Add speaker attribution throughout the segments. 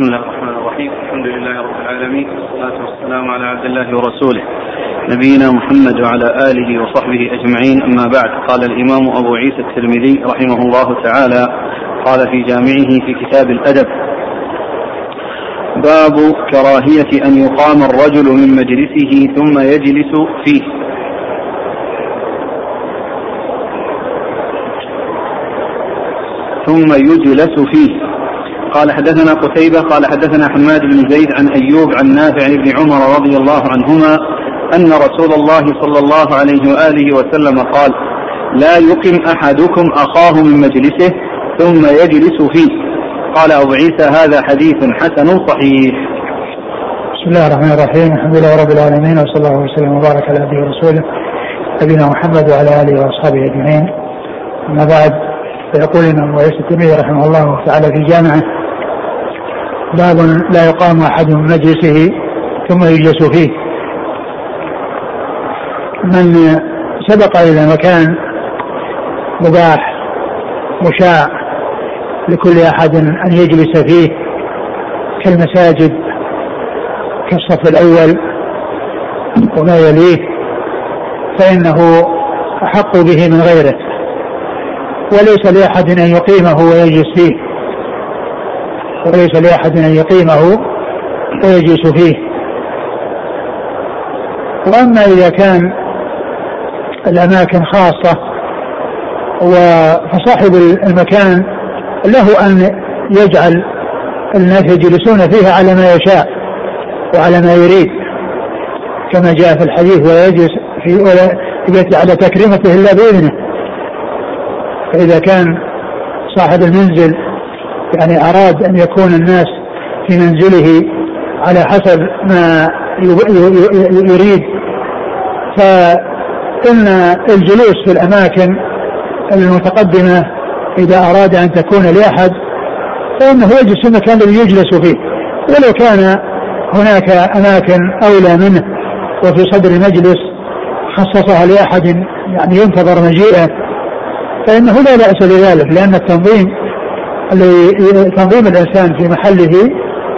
Speaker 1: بسم الله الرحمن الرحيم. الحمد لله رب العالمين. والصلاة والسلام على عبد الله ورسوله. نبينا محمد وعلى آله وصحبه أجمعين. أما بعد قال الإمام أبو عيسى الترمذي رحمه الله تعالى قال في جامعه في كتاب الأدب باب كراهية أن يقام الرجل من مجلسه ثم يجلس فيه. ثم يجلس فيه. قال حدثنا قتيبة قال حدثنا حماد بن زيد عن أيوب عن نافع بن عمر رضي الله عنهما أن رسول الله صلى الله عليه وآله وسلم قال لا يقم أحدكم أخاه من مجلسه ثم يجلس فيه. قال أبو عيسى هذا حديث حسن صحيح.
Speaker 2: بسم الله الرحمن الرحيم. الحمد لله رب العالمين وصلى الله وسلم وبارك على عبده ورسوله نبينا محمد وعلى آله وأصحابه أجمعين. أما بعد فيقول الإمام أبو عيسى رحمه الله تعالى في جامعه باب لا يقام أحد من مجلسه ثم يجلس فيه. من سبق إلى مكان مباح مشاع لكل أحد أن يجلس فيه كالمساجد كالصف الأول وما يليه فإنه أحق به من غيره. وليس لأحد أن يقيمه ويجلس فيه. وليس لأحد أن يقيمه ويجلس فيه. وأما إذا كان الأماكن خاصة فصاحب المكان له أن يجعل الناس يجلسون فيها على ما يشاء وعلى ما يريد كما جاء في الحديث ولا يجلس في ولا يجلس على تكريمته إلا بإذنه. فإذا كان صاحب المنزل يعني أراد أن يكون الناس في منزله على حسب ما يريد. فإن الجلوس في الأماكن المتقدمة إذا أراد أن تكون لأحد فإنه يجلس في المكان الذي يجلس فيه. ولو كان هناك أماكن أولى منه وفي صدر المجلس خصصها لأحد يعني ينتظر مجيئه فإنه لا بأس بذلك لأن التنظيم تنظيم الإنسان في محله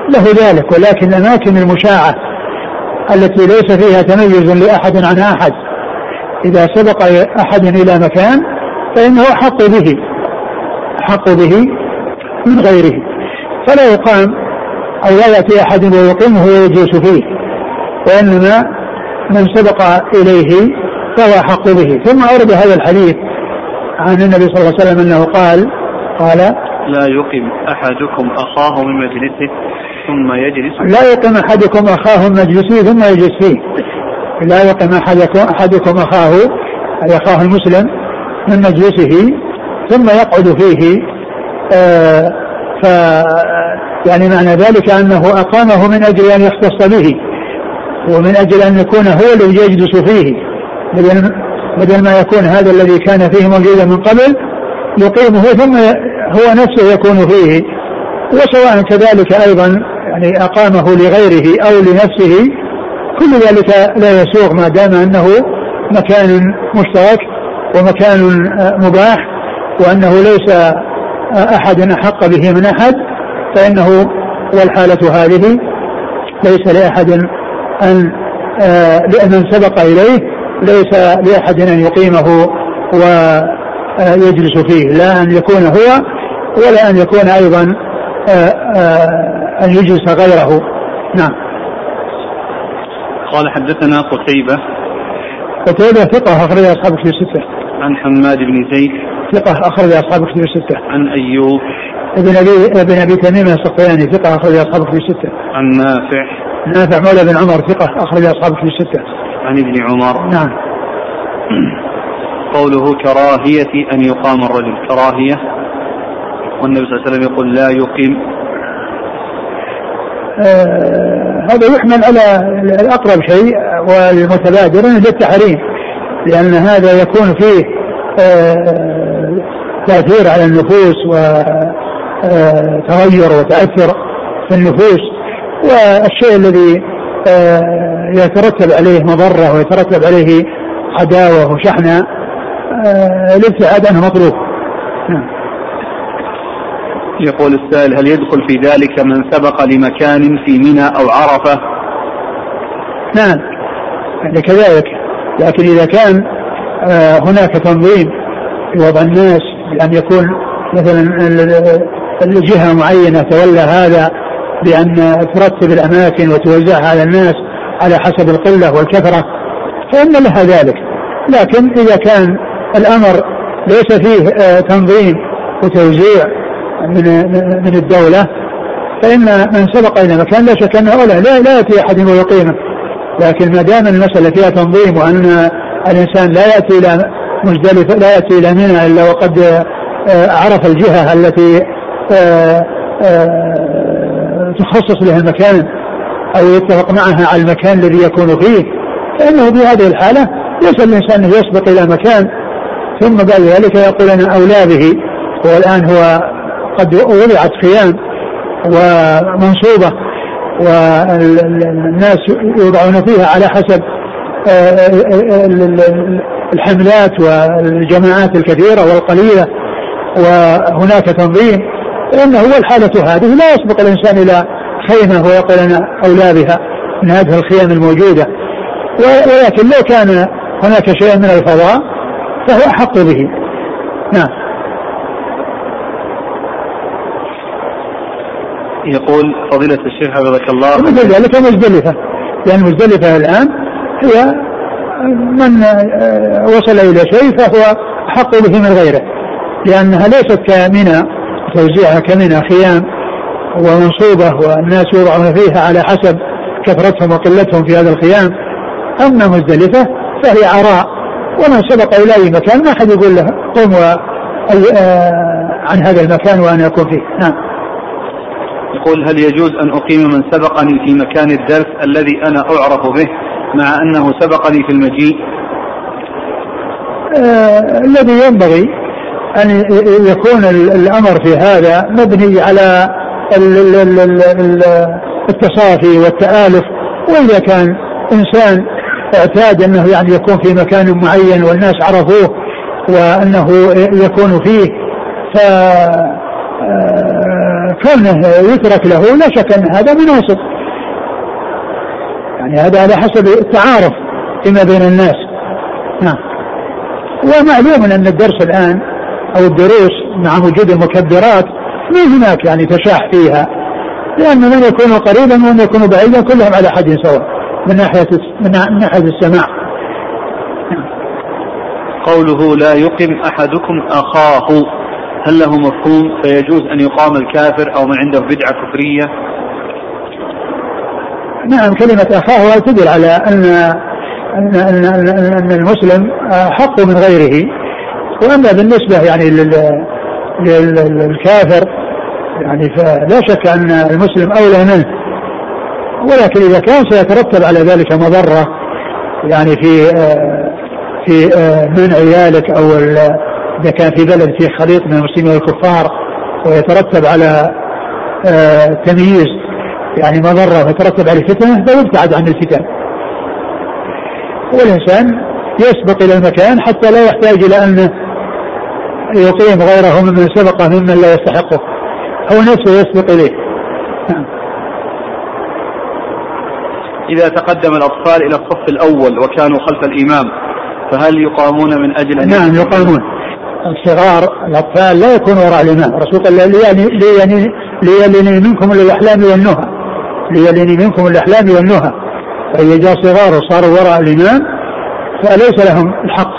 Speaker 2: له ذلك ولكن الأماكن المشاعة التي ليس فيها تميز لأحد عن أحد إذا سبق أحد إلى مكان فإنه أحق به أحق به من غيره. فلا يقام أو لا يأتي أحد ويقيمه ويجلس فيه وإنما من سبق إليه فهو أحق به. ثم أورد هذا الحديث عن النبي صلى الله عليه وسلم أنه قال قال
Speaker 1: لا يقم أحدكم أخاه من مجلسه ثم يجلس
Speaker 2: لا يقم أحدكم أخاه من مجلسه ثم يجلس فيه. لا يقم أحدكم أحدكم أخاه أي أخاه المسلم من مجلسه ثم يقعد فيه. آه ف يعني معنى ذلك أنه أقامه من أجل أن يختص به ومن أجل أن يكون هو الذي يجلس فيه. بدل ما يكون هذا الذي كان فيه موجودا من قبل يقيمه ثم هو نفسه يكون فيه وسواء كذلك أيضا يعني أقامه لغيره أو لنفسه كل ذلك لا يسوغ ما دام أنه مكان مشترك ومكان مباح وأنه ليس أحد أحق به من أحد فإنه والحالة هذه ليس لأحد أن لمن سبق إليه ليس لأحد أن يقيمه ويجلس فيه لا أن يكون هو ولا أن يكون أيضا أن يجلس غيره. نعم.
Speaker 1: قال حدثنا قتيبة.
Speaker 2: قتيبة ثقة أخرج أصحاب كتب الستة.
Speaker 1: عن حماد بن زيد.
Speaker 2: ثقة أخرج أصحاب كتب الستة.
Speaker 1: عن أيوب.
Speaker 2: ابن أبي ابن أبي تميم الصفياني ثقة أخرج أصحاب كتب الستة.
Speaker 1: عن نافع.
Speaker 2: نافع مولى بن عمر ثقة أخرج أصحاب كتب الستة.
Speaker 1: عن ابن عمر.
Speaker 2: نعم.
Speaker 1: قوله كراهية أن يقام الرجل. كراهية. والنبي صلى الله عليه وسلم يقول لا يقيم.
Speaker 2: آه هذا يحمل على الأقرب شيء والمتبادر للتحريم لأن هذا يكون فيه آه تأثير على النفوس وتغير وتأثر في النفوس. والشيء الذي آه يترتب عليه مضرة ويترتب عليه عداوة وشحنة الابتعاد عنه مطلوب. نعم.
Speaker 1: يقول السائل هل يدخل في ذلك من سبق لمكان في منى أو عرفة؟
Speaker 2: نعم. يعني كذلك. لكن إذا كان آه هناك تنظيم في وضع الناس بأن يكون مثلا الجهة معينة تولى هذا بأن ترتب الأماكن وتوزعها على الناس على حسب القلة والكثرة فإن لها ذلك. لكن إذا كان الأمر ليس فيه آه، تنظيم وتوزيع من من الدولة فإن من سبق إلى مكان لا شك أنه أولى لا, لا يأتي أحد ويقيمه لكن ما دام المسألة فيها تنظيم وأن الإنسان لا يأتي إلى مزدلفة لا يأتي إلى منى إلا وقد آه، عرف الجهة التي آه، تخصص له المكان أو يتفق معها على المكان الذي يكون فيه فإنه في هذه الحالة ليس الإنسان أن يسبق إلى مكان ثم بعد ذلك يقول أنا أولى به والآن هو قد وضعت خيام ومنصوبة والناس يوضعون فيها على حسب الحملات والجماعات الكثيرة والقليلة وهناك تنظيم هو الحالة هذه لا يسبق الإنسان إلى خيمة ويقول أنا أولى بها من هذه الخيام الموجودة. ولكن لو كان هناك شيء من الفضاء فهو أحق به. نعم.
Speaker 1: يقول فضيلة الشيخ حفظك الله.
Speaker 2: مثل ذلك مزدلفة. لأن مزدلفة الآن هي من وصل إلى شيء فهو أحق به من غيره. لأنها ليست كمنى توزيعها كمنى خيام ومنصوبة والناس يوضعون فيها على حسب كثرتهم وقلتهم في هذا الخيام. أما مزدلفة فهي عراء ومن سبق إلى أي مكان ما أحد يقول له قم آه، عن هذا المكان وأنا أكون فيه. نعم.
Speaker 1: يقول هل يجوز أن أقيم من سبقني في مكان الدرس الذي أنا أعرف به مع أنه سبقني في المجيء؟
Speaker 2: آه الذي ينبغي أن يكون الأمر في هذا مبني على التصافي والتآلف وإذا كان إنسان اعتاد أنه يعني يكون في مكان معين والناس عرفوه وأنه يكون فيه ف آه، كونه يترك له لا شك أن هذا مناسب. يعني هذا على حسب التعارف فيما بين الناس. نعم. ومعلوم أن الدرس الآن أو الدروس مع وجود المكبرات ما هناك يعني تشاح فيها لأن من يكون قريبا ومن يكون بعيدا كلهم على حد سواء من ناحية من ناحية السماع.
Speaker 1: قوله لا يقم أحدكم أخاه. هل له مفهوم فيجوز أن يقام الكافر أو من عنده بدعة كفرية؟
Speaker 2: نعم كلمة أخاه تدل على أن أن أن, أن, أن المسلم حق من غيره. وأما بالنسبة يعني للكافر يعني فلا شك أن المسلم أولى منه. ولكن إذا كان سيترتب على ذلك مضرة يعني في في منع ذلك أو إذا كان في بلد فيه خليط من المسلمين والكفار ويترتب على تمييز يعني مضرة ويترتب عليه فتنة فيبتعد عن الفتن. والإنسان يسبق إلى المكان حتى لا يحتاج إلى أن يقيم غيره ممن سبقه ممن لا يستحقه. هو نفسه يسبق إليه. نعم.
Speaker 1: إذا تقدم الأطفال إلى الصف الأول وكانوا خلف الإمام فهل يقامون من أجل أن
Speaker 2: نعم يقامون. الصغار الأطفال لا يكون وراء الإمام. الرسول قال ليلني ليلني منكم الأحلام والنهى. ليلني منكم الأحلام والنهى. فإذا جاء صغار وصاروا وراء الإمام فليس لهم الحق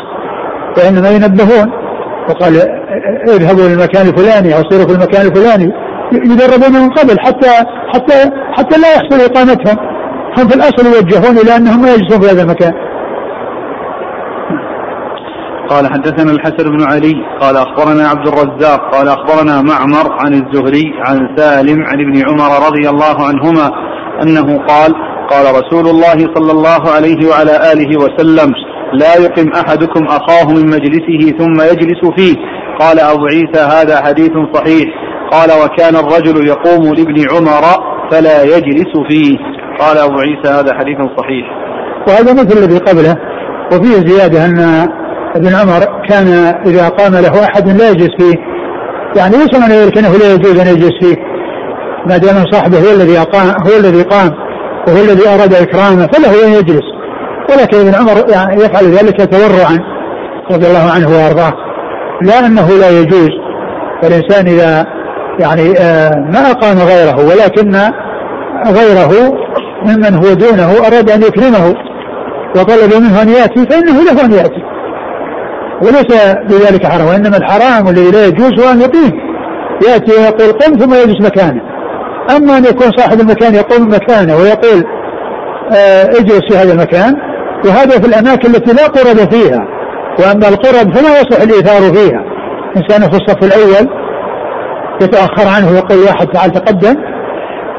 Speaker 2: وإنما ينبهون. وقال اذهبوا للمكان الفلاني أو سيروا في المكان الفلاني. يدربون من قبل حتى حتى حتى لا يحصل إقامتهم. هم في الأصل يوجهون إلى أنهم ما يجلسون في هذا المكان.
Speaker 1: قال حدثنا الحسن بن علي قال أخبرنا عبد الرزاق قال أخبرنا معمر عن الزهري عن سالم عن ابن عمر رضي الله عنهما أنه قال قال رسول الله صلى الله عليه وعلى آله وسلم لا يقم أحدكم أخاه من مجلسه ثم يجلس فيه قال أبو عيسى هذا حديث صحيح قال وكان الرجل يقوم لابن عمر فلا يجلس فيه قال أبو عيسى هذا حديث صحيح
Speaker 2: وهذا مثل الذي قبله وفيه زيادة أن ابن عمر كان إذا قام له أحد لا يجلس فيه. يعني ليس من ذلك أنه لا يجوز أن يجلس فيه. ما دام صاحبه هو الذي أقام هو الذي قام وهو الذي أراد إكرامه فله أن يجلس. ولكن ابن عمر يعني يفعل ذلك تورعا رضي الله عنه وأرضاه. لا أنه لا يجوز. فالانسان إذا يعني آه، ما أقام غيره ولكن غيره ممن هو دونه أراد أن يكرمه وطلب منه أن يأتي فإنه له أن يأتي. وليس بذلك حرام وإنما الحرام الذي لا يجوز هو أن يقيم. يأتي ويقول قم ثم يجلس مكانه. أما أن يكون صاحب المكان يقوم مكانه ويقول آه اجلس في هذا المكان وهذا في الأماكن التي لا قرب فيها. وأما القرب فلا يصح الإيثار فيها. إنسان في الصف الأول يتأخر عنه ويقول واحد تعال تقدم.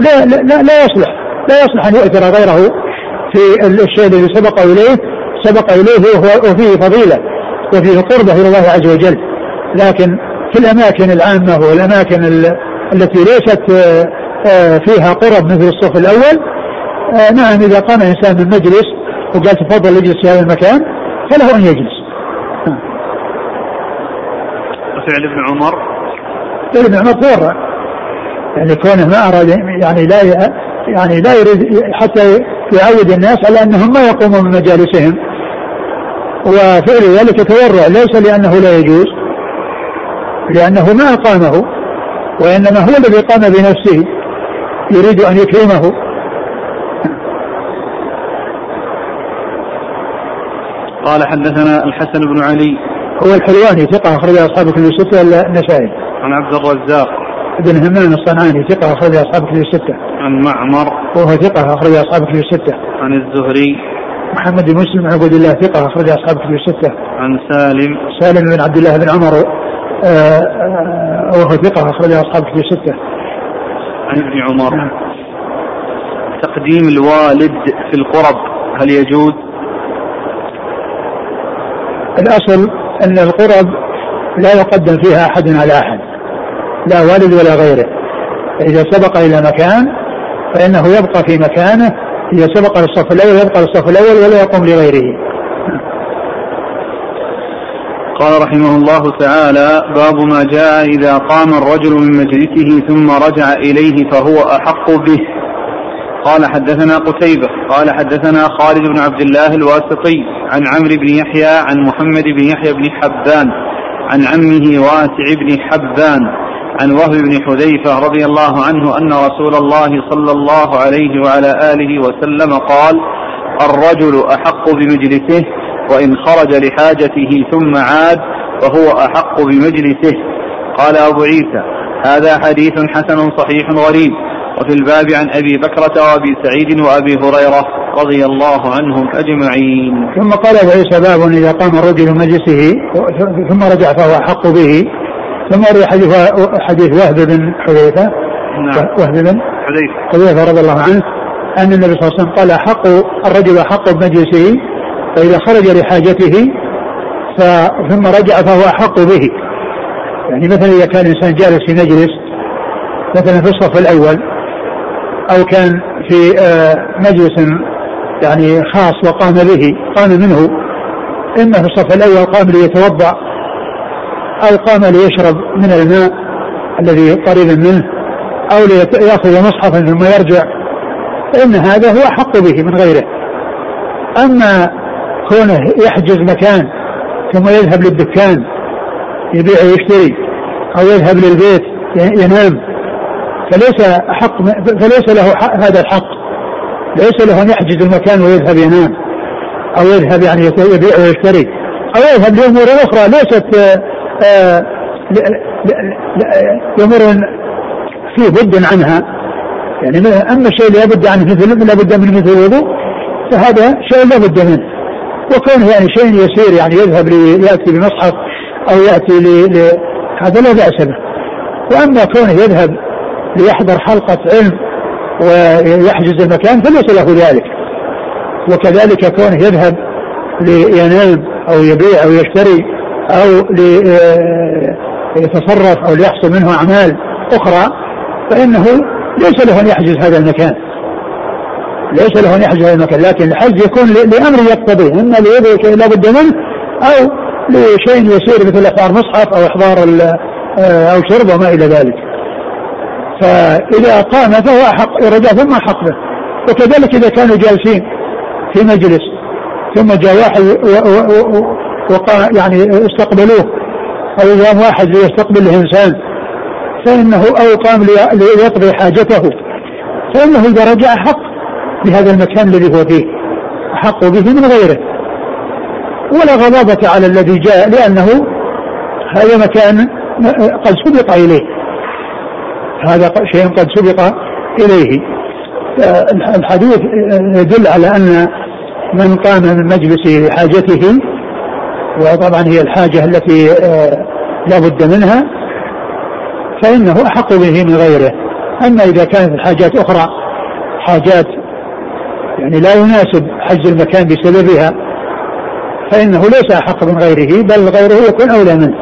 Speaker 2: لا لا لا, لا يصلح. لا يصلح أن يؤثر غيره في الشيء الذي سبق إليه سبق إليه وفيه فضيلة. وفيه قربة إلى الله عز وجل. لكن في الأماكن العامة والأماكن التي ليست آه، فيها قرب مثل الصف الأول آه، نعم إذا قام إنسان من مجلس وقال تفضل اجلس في هذا المكان فله أن يجلس.
Speaker 1: وفعل ابن عمر.
Speaker 2: فعل ابن عمر تورع يعني كونه ما أراد يعني لا يعني لا يريد حتى يعود الناس على أنهم ما يقومون من مجالسهم. وفعل ذلك تورع ليس لأنه لا يجوز لأنه ما أقامه وإنما هو الذي قام بنفسه يريد أن يكرمه
Speaker 1: قال حدثنا الحسن بن علي
Speaker 2: هو الحلواني ثقة أخرج أصحاب كتب الستة النسائي.
Speaker 1: عن عبد الرزاق
Speaker 2: بن همام الصنعاني ثقة أخرج أصحاب كتب الستة.
Speaker 1: عن معمر
Speaker 2: وهو ثقة أخرج أصحاب كتب الستة.
Speaker 1: عن الزهري
Speaker 2: محمد بن مسلم عبد الله ثقة أخرج أصحاب كتب الستة.
Speaker 1: عن سالم
Speaker 2: سالم بن عبد الله بن عمر آه، آه، وهو ثقة أخرج أصحاب كتب الستة.
Speaker 1: عن ابن عمر نعم. تقديم الوالد في القرب هل يجوز؟
Speaker 2: الأصل أن القرب لا يقدم فيها أحد على أحد لا والد ولا غيره فإذا سبق إلى مكان فإنه يبقى في مكانه إذا سبق للصف الأول يبقى للصف الأول ولا يقوم لغيره
Speaker 1: قال رحمه الله تعالى باب ما جاء إذا قام الرجل من مجلسه ثم رجع إليه فهو أحق به. قال حدثنا قتيبة قال حدثنا خالد بن عبد الله الواسطي عن عمرو بن يحيى عن محمد بن يحيى بن حبان عن عمه واسع بن حبان. عن وهب بن حذيفة رضي الله عنه أن رسول الله صلى الله عليه وعلى آله وسلم قال الرجل أحق بمجلسه وإن خرج لحاجته ثم عاد فهو أحق بمجلسه. قال أبو عيسى هذا حديث حسن صحيح غريب وفي الباب عن أبي بكرة وأبي سعيد وأبي هريرة رضي الله عنهم أجمعين.
Speaker 2: ثم قال أبو عيسى باب إذا قام الرجل مجلسه ثم رجع فهو أحق به. ثم روي حديث حديث وهب بن حذيفة. نعم. وهب بن حذيفة. حذيفة رضي الله عنه أن النبي صلى الله عليه وسلم قال أحق الرجل أحق بمجلسه فإذا خرج لحاجته ثم رجع فهو أحق به. يعني مثلا إذا كان الإنسان جالس في مجلس مثلا في الصف الأول أو كان في آه، مجلس يعني خاص وقام به قام منه. إما في الصف الأول قام ليتوضأ أو قام ليشرب من الماء الذي قريب منه أو ليأخذ مصحفا ثم يرجع فإن هذا هو أحق به من غيره. أما كونه يحجز مكان ثم يذهب للدكان يبيع ويشتري أو يذهب للبيت ينام فليس حق فليس له هذا الحق. ليس له أن يحجز المكان ويذهب ينام أو يذهب يعني يبيع ويشتري أو يذهب لأمور أخرى. ليست آه، لامور فيه بد عنها. يعني أما الشيء لا بد عنه مثل لا بد من مثل الوضوء فهذا شيء لا بد منه. وكونه يعني شيء يسير يعني يذهب لياتي بمصحف أو يأتي ل... هذا لا بأس به. وأما كونه يذهب ليحضر حلقة علم ويحجز المكان فليس له ذلك. وكذلك كونه يذهب لينام أو يبيع أو يشتري أو ليتصرف أو ليحصل منه أعمال أخرى فإنه ليس له أن يحجز هذا المكان. ليس له أن يحجز هذا المكان لكن الحج يكون لأمر يقتضيه. إما لا بد منه أو لشيء يسير مثل إحضار مصحف أو إحضار آه، أو شرب وما إلى ذلك. فإذا قام فهو أحق رجع ثم أحق به. وكذلك إذا كانوا جالسين في مجلس ثم جاء واحد يعني استقبلوه. أو قام واحد ليستقبل إنسان فإنه أو قام ليقضي حاجته. فإنه إذا رجع أحق بهذا المكان الذي هو فيه. أحق به من غيره. ولا غضاضة على الذي جاء لأنه هذا مكان قد سبق إليه. هذا شيء قد سبق إليه. الحديث يدل على أن من قام من مجلسه لحاجته وطبعا هي الحاجة التي آه، لا بد منها فإنه أحق به من غيره. أما إذا كانت الحاجات أخرى حاجات يعني لا يناسب حج المكان بسببها فإنه ليس أحق من غيره بل غيره يكون أولى منه.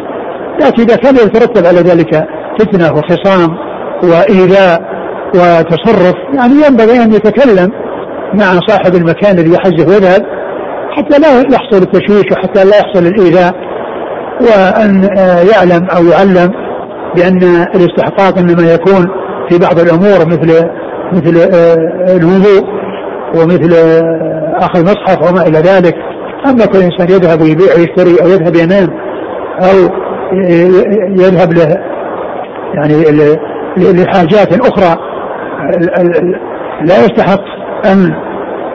Speaker 2: لكن إذا كان يترتب على ذلك فتنة وخصام وإيذاء وتصرف يعني ينبغي أن يتكلم مع صاحب المكان الذي يحجه ويذهب حتى لا يحصل التشويش وحتى لا يحصل الإيذاء وأن يعلم أو يعلم بأن الاستحقاق إنما يكون في بعض الأمور مثل مثل آه، الوضوء ومثل آه، أخذ المصحف وما إلى ذلك. أما كل إنسان يذهب ويبيع ويشتري أو يذهب ينام أو يذهب له يعني لحاجات أخرى لا يستحق أن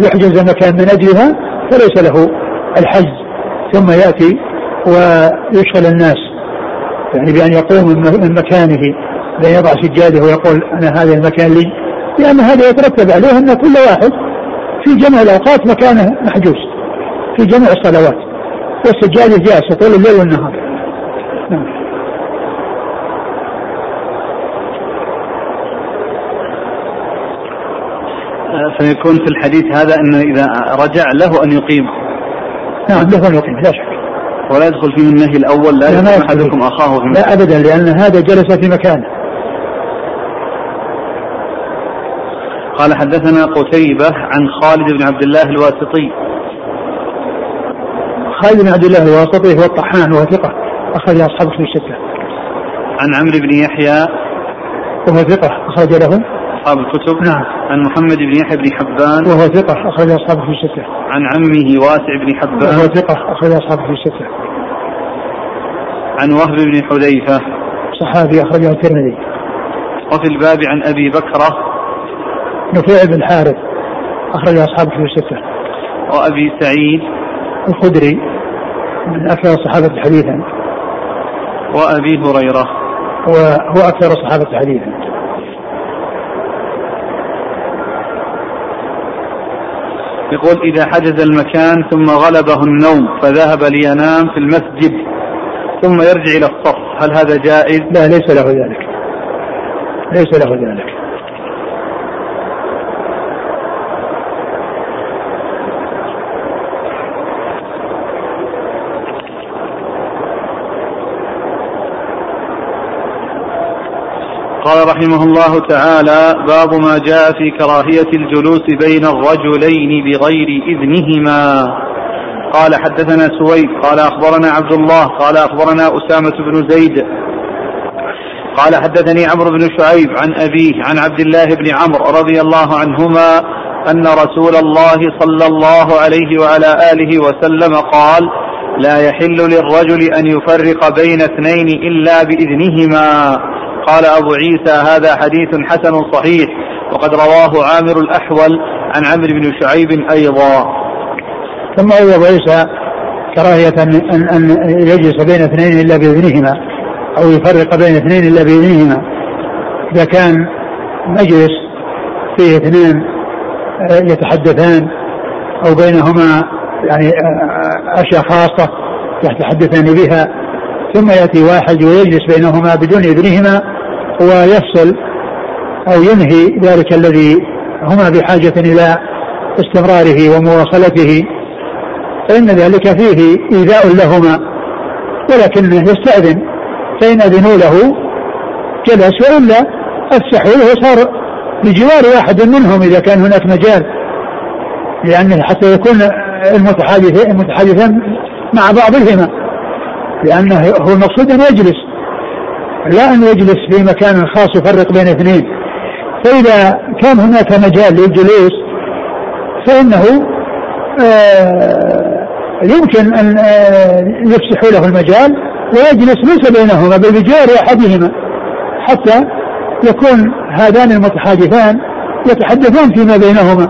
Speaker 2: يحجز مكان من أجلها. فليس له الحج ثم يأتي ويشغل الناس يعني بأن يقوم من مكانه بأن يضع سجاده ويقول أنا هذا المكان لي. لأن هذا يترتب عليه أن كل واحد في جميع الأوقات مكانه محجوز في جميع الصلوات. والسجادة جالسة طول الليل والنهار. نعم.
Speaker 1: فيكون في الحديث هذا أنه إذا رجع له أن يقيم
Speaker 2: نعم له أن يقيم لا شك.
Speaker 1: ولا يدخل فيه النهي الأول لا, لا أحدكم أخاه في
Speaker 2: مكان لا أبدا لأن هذا جلس في مكانه.
Speaker 1: قال حدثنا قتيبة عن خالد بن عبد الله الواسطي.
Speaker 2: خالد بن عبد الله الواسطي هو الطحان وهو ثقة أخرج أصحاب في الستة.
Speaker 1: عن عمرو بن يحيى.
Speaker 2: وهو ثقة أخرج له.
Speaker 1: أصحاب الكتب.
Speaker 2: نعم.
Speaker 1: عن محمد بن يحيى بن حبان.
Speaker 2: وهو ثقة أخرج أصحابه في الستة
Speaker 1: عن عمه واسع بن حبان.
Speaker 2: وهو ثقة أخرج أصحابه في الستة
Speaker 1: عن وهب بن حذيفة.
Speaker 2: صحابي أخرجه الترمذي.
Speaker 1: وفي الباب عن أبي بكرة.
Speaker 2: نفيع بن الحارث أخرج أصحابه في الستة وأبي
Speaker 1: سعيد.
Speaker 2: الخدري من أكثر الصحابة حديثا
Speaker 1: وأبي هريرة.
Speaker 2: وهو أكثر الصحابة حديثا
Speaker 1: يقول إذا حجز المكان ثم غلبه النوم فذهب لينام في المسجد ثم يرجع إلى الصف. هل هذا جائز؟
Speaker 2: لا ليس له ذلك. ليس له ذلك.
Speaker 1: قال رحمه الله تعالى باب ما جاء في كراهية الجلوس بين الرجلين بغير إذنهما. قال حدثنا سويد. قال أخبرنا عبد الله. قال أخبرنا أسامة بن زيد. قال حدثني عمرو بن شعيب عن أبيه عن عبد الله بن عمرو رضي الله عنهما أن رسول الله صلى الله عليه وعلى آله وسلم قال لا يحل للرجل أن يفرق بين اثنين إلا بإذنهما. قال أبو عيسى هذا حديث حسن صحيح وقد رواه عامر الأحول عن عمرو بن شعيب أيضا.
Speaker 2: ثم أبو عيسى كراهية أن, أن, أن يجلس بين اثنين إلا بإذنهما أو يفرق بين اثنين إلا بإذنهما. إذا كان مجلس فيه اثنين آه، يتحدثان أو بينهما يعني آه، آه، أشياء خاصة يتحدثان بها ثم يأتي واحد ويجلس بينهما بدون إذنهما ويفصل أو ينهي ذلك الذي هما بحاجة إلى استمراره ومواصلته فإن ذلك فيه إيذاء لهما ولكنه يستأذن فإن أذنوا له جلس وإلا أفسحوا له صار بجوار واحد منهم إذا كان هناك مجال لأنه حتى يكون المتحادث المتحادثان مع بعضهما لأنه هو المقصود أن يجلس. لا أن يجلس في مكان خاص يفرق بين اثنين. فإذا كان هناك مجال للجلوس فإنه آه يمكن أن آه يفسحوا له المجال ويجلس ليس بينهما بل بجوار أحدهما حتى يكون هذان المتحادثان يتحدثان فيما بينهما.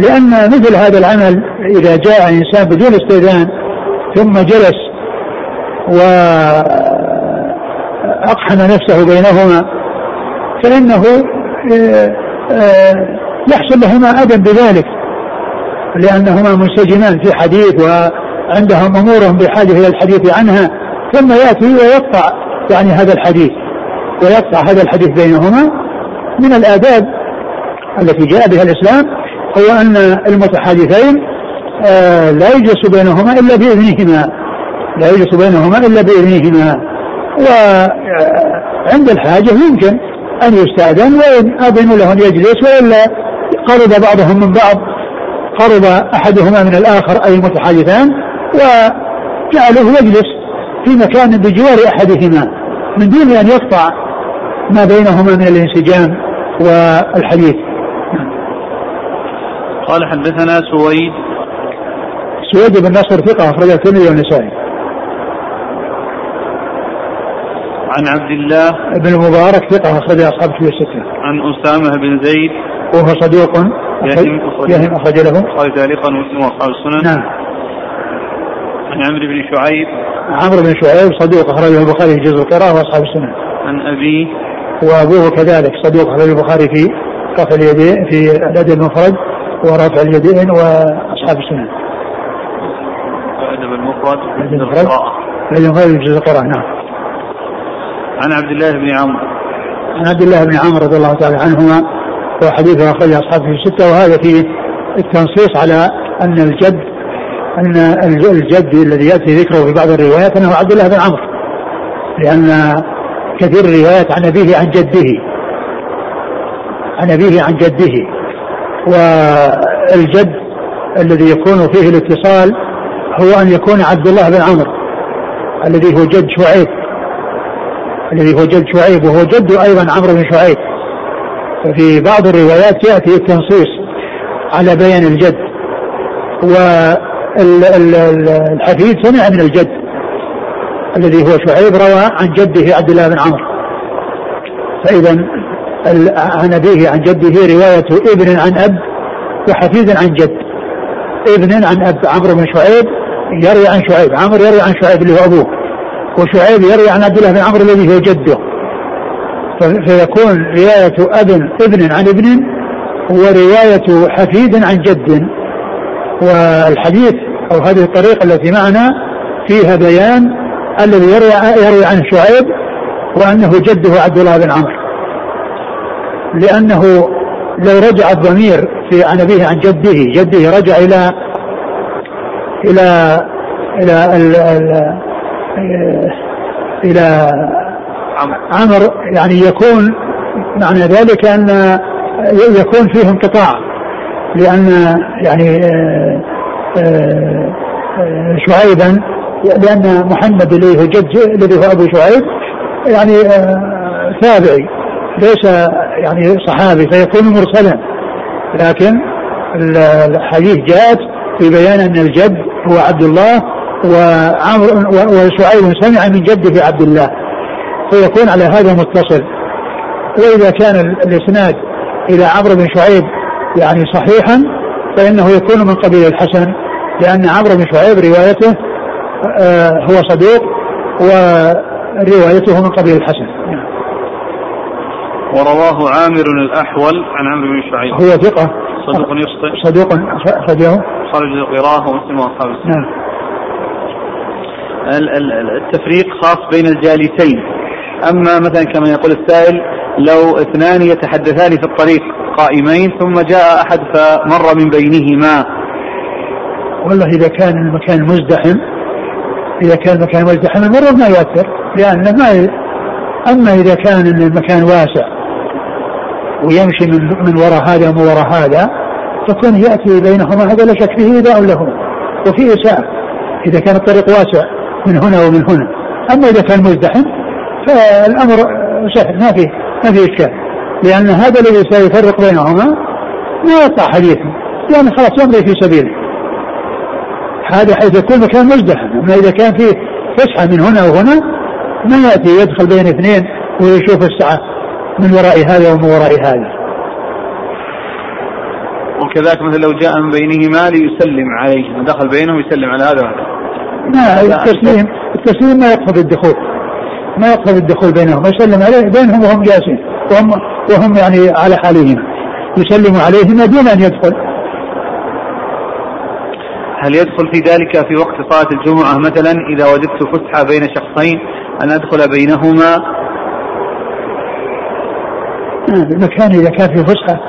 Speaker 2: لأن مثل هذا العمل إذا جاء إنسان بدون استئذان ثم جلس وأقحم نفسه بينهما فإنه آه، آه، يحصل لهما أذى بذلك لأنهما منسجمان في حديث وعندهم أمورهم بحاجة إلى الحديث عنها ثم يأتي ويقطع يعني هذا الحديث ويقطع هذا الحديث بينهما. من الآداب التي جاء بها الإسلام هو أن المتحادثين آه، لا يجلس بينهما إلا بإذنهما لا يجلس بينهما إلا بإذنهما. وعند الحاجة يمكن أن يستأذن وإن أذنوا له أن يجلس وإلا قرب بعضهم من بعض قرب أحدهما من الآخر أي المتحادثان وجعله يجلس في مكان بجوار أحدهما من دون أن يقطع ما بينهما من الانسجام والحديث
Speaker 1: قال حدثنا سويد
Speaker 2: سويد بن نصر ثقة أخرج الترمذي والنسائي.
Speaker 1: عن عبد الله
Speaker 2: بن المبارك ثقة أخرج أصحاب الكتب الستة.
Speaker 1: عن أسامة بن زيد
Speaker 2: وهو صدوق
Speaker 1: يهم
Speaker 2: أخرج له.
Speaker 1: قال تعليقا مسلم وأصحاب السنن.
Speaker 2: نعم.
Speaker 1: عن عمرو بن شعيب
Speaker 2: عمرو بن شعيب صدوق أخرجه البخاري في جزء القراءة وأصحاب السنن.
Speaker 1: عن أبيه
Speaker 2: وأبوه كذلك صدوق أخرجه البخاري في رفع اليدين في الأدب المفرد ورفع اليدين وأصحاب السنن.
Speaker 1: الأدب المفرد
Speaker 2: الأدب المفرد. الذي يقال في جزء القراءة نعم.
Speaker 1: عن عبد الله بن عمرو.
Speaker 2: عن عبد الله بن عمرو رضي الله تعالى عنهما وحديث أخرجه أصحابه الستة وهذا فيه التنصيص على أن الجد أن الجد الذي يأتي ذكره في بعض الروايات أنه عبد الله بن عمرو. لأن كثير الروايات عن أبيه عن جده. عن أبيه عن جده. والجد الذي يكون فيه الاتصال هو أن يكون عبد الله بن عمرو الذي هو جد شعيب. الذي هو جد شعيب وهو جد أيضا عمرو بن شعيب. ففي بعض الروايات يأتي التنصيص على بيان الجد. والحفيد سمع من الجد الذي هو شعيب روى عن جده عبد الله بن عمرو. فإذا عن أبيه عن جده رواية ابن عن أب وحفيد عن جد. ابن عن أب عمرو بن شعيب يروي عن شعيب. عمرو يروي عن شعيب اللي هو أبوه. وشعيب يروي عن عبد الله بن عمرو الذي هو جده. فيكون رواية أب ابن عن ابن ورواية حفيد عن جد. والحديث أو هذه الطريقة التي معنا فيها بيان الذي يروي يروي عن شعيب وأنه جده عبد الله بن عمرو. لأنه لو رجع الضمير في عن أبيه عن جده جده رجع إلى إلى إلى ال ال إلى عمر. يعني يكون معنى ذلك أن يكون فيه انقطاع لأن يعني شعيبا لأن محمد الذي هو جد الذي هو أبو شعيب يعني تابعي ليس يعني صحابي فيكون مرسلا. لكن الحديث جاءت في بيان أن الجد هو عبد الله وعمر وشعيب سمع من جده عبد الله فيكون على هذا متصل. وإذا كان الإسناد إلى عمرو بن شعيب يعني صحيحا فإنه يكون من قبيل الحسن لأن عمرو بن شعيب روايته آه هو صدوق وروايته من قبيل الحسن.
Speaker 1: ورواه عامر الأحول عن عمرو بن شعيب.
Speaker 2: هو ثقة.
Speaker 1: صدوق يخطئ.
Speaker 2: صدوق أخرجه
Speaker 1: خرج القراءة ومسلم وأصحاب السنة.
Speaker 2: نعم.
Speaker 1: التفريق خاص بين الجالسين. أما مثلا كما يقول السائل لو اثنان يتحدثان في الطريق قائمين ثم جاء أحد فمر من بينهما.
Speaker 2: والله إذا كان المكان مزدحم إذا كان المكان مزدحم المرة ما يؤثر لأن ما ي... أما إذا كان المكان واسع ويمشي من من وراء هذا ومن وراء هذا فكون يأتي بينهما هذا لا شك فيه إيذاء لهما. وفيه إساءة إذا كان الطريق واسع. من هنا ومن هنا. أما إذا كان مزدحم فالأمر سهل ما فيه ما فيه إشكال. لأن هذا الذي سيفرق بينهما ما يقطع حديثه. لأن خلاص يمضي في سبيله. هذا حيث يكون مكان مزدحم. أما إذا كان فيه فسحة من هنا وهنا ما يأتي يدخل بين اثنين ويشوف الساعة من وراء هذا ومن وراء هذا.
Speaker 1: وكذلك مثلا لو جاء من بينهما ليسلم عليه. دخل بينهم يسلم على هذا وهذا.
Speaker 2: ما التسليم التسليم ما يقصد الدخول. ما يقصد الدخول بينهم. يسلم عليه بينهم وهم جالسين. وهم وهم يعني على حالهم. يسلم عليهما دون أن يدخل.
Speaker 1: هل يدخل في ذلك في وقت صلاة الجمعة مثلا إذا وجدت فسحة بين شخصين؟ أن أدخل بينهما؟
Speaker 2: المكان إذا كان في فسحة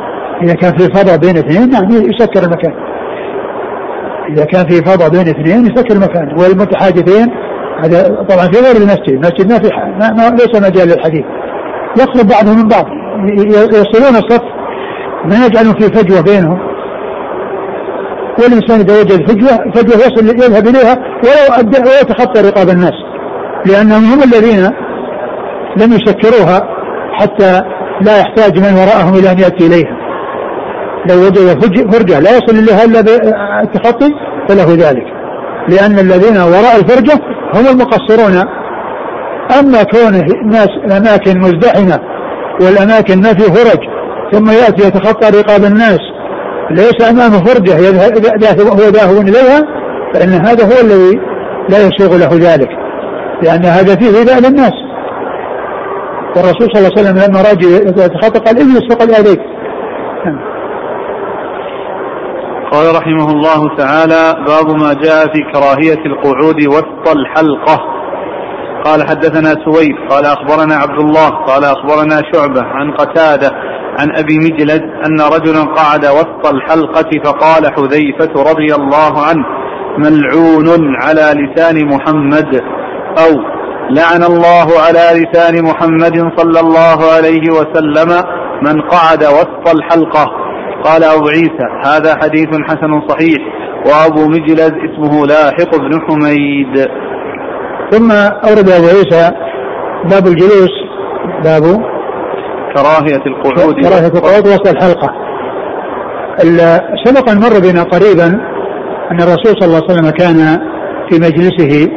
Speaker 2: إذا كان في فضاء بين اثنين نعم يسكر المكان. إذا كان في فضاء بين اثنين يسكر المكان والمتحادثين هذا طبعا في غير المسجد، المسجد ما في ما ما ليس مجال للحديث. يخلط بعضهم من بعض يصلون الصف ما يجعلون في فجوة بينهم. والانسان إذا وجد فجوة فجوة يصل يذهب إليها ولو ويتخطى رقاب الناس. لأنهم هم الذين لم يسكروها حتى لا يحتاج من وراءهم إلى أن يأتي إليها. لو وجد فرجة لا يصل إليها إلا بالتخطي فله ذلك. لأن الذين وراء الفرجة هم المقصرون. أما كون الناس الأماكن مزدحمة والأماكن ما في فرج ثم يأتي يتخطى رقاب الناس ليس امامه فرجة هو ذاهب إليها فإن هذا هو الذي لا يسوغ له ذلك. لأن هذا فيه ايذاء للناس. والرسول صلى الله عليه وسلم لما راجع يتخطى قال اجلس فقد اذيت
Speaker 1: قال رحمه الله تعالى باب ما جاء في كراهية القعود وسط الحلقة. قال حدثنا سويد. قال أخبرنا عبد الله قال أخبرنا شعبة عن قتادة عن أبي مجلد أن رجلا قعد وسط الحلقة فقال حذيفة رضي الله عنه ملعون على لسان محمد. أو لعن الله على لسان محمد صلى الله عليه وسلم من قعد وسط الحلقة. قال أبو عيسى هذا حديث حسن صحيح وأبو مجلد اسمه لاحق بن حميد.
Speaker 2: ثم أورد أبو عيسى باب الجلوس باب
Speaker 1: كراهية القعود.
Speaker 2: كراهية القعود وسط الحلقة. سبق أن مر بنا قريبا أن الرسول صلى الله عليه وسلم كان في مجلسه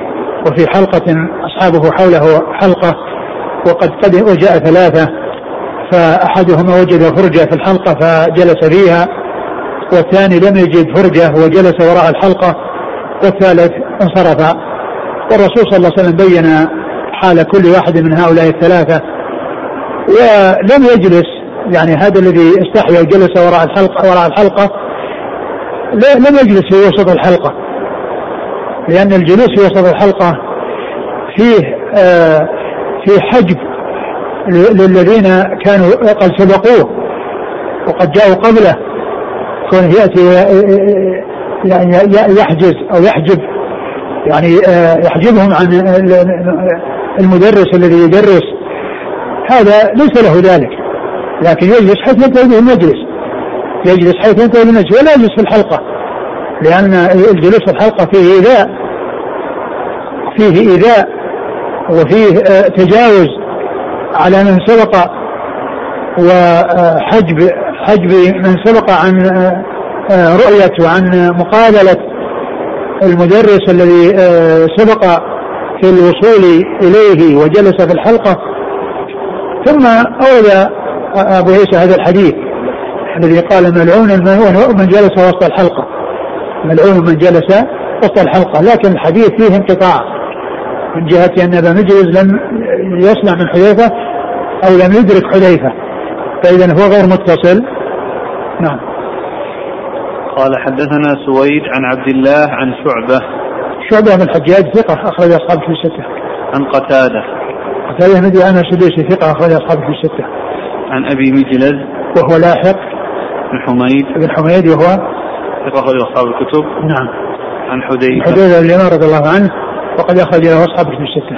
Speaker 2: وفي حلقة أصحابه حوله حلقة وقد قد وجاء ثلاثة. فأحدهما وجد فرجة في الحلقة فجلس فيها والثاني لم يجد فرجة وجلس وراء الحلقة والثالث انصرف. والرسول صلى الله عليه وسلم بين حال كل واحد من هؤلاء الثلاثة ولم يجلس. يعني هذا الذي استحيا وجلس وراء الحلقة وراء الحلقة لم يجلس في وسط الحلقة. لأن الجلوس في وسط الحلقة فيه آه في حجب للذين كانوا قد سبقوه وقد جاءوا قبله. كونه يأتي يعني يحجز أو يحجب. يعني يحجبهم عن المدرس الذي يدرس. هذا ليس له ذلك. لكن يجلس حيث ينتهي به المجلس. يجلس حيث ينتهي المجلس. ولا يجلس في الحلقة. لأن الجلوس في الحلقة فيه إيذاء. فيه إيذاء. وفيه تجاوز. على من سبق وحجب حجب من سبق عن رؤية وعن مقابلة المدرس الذي سبق في الوصول إليه وجلس في الحلقة. ثم أورد أبو عيسى هذا الحديث الذي قال ملعون من جلس وسط الحلقة. ملعون من جلس وسط الحلقة لكن الحديث فيه انقطاع. من جهة أن أبا مجلس لم يسمع من حذيفة أو لم يدرك حذيفة. فإذا هو غير متصل. نعم.
Speaker 1: قال حدثنا سويد عن عبد الله عن شعبة.
Speaker 2: شعبة بن الحجاج ثقة أخرج أصحابه في الستة.
Speaker 1: عن قتادة.
Speaker 2: قتادة بن أنا سديسي ثقة أخرج أصحابه في الستة.
Speaker 1: عن أبي مجلد
Speaker 2: وهو لاحق.
Speaker 1: بن حميد.
Speaker 2: بن حميد وهو
Speaker 1: ثقة أخرج أصحاب الكتب.
Speaker 2: نعم.
Speaker 1: عن حذيفة.
Speaker 2: حذيفة بن رضي الله عنه. وقد أخرج له أصحابه في الستة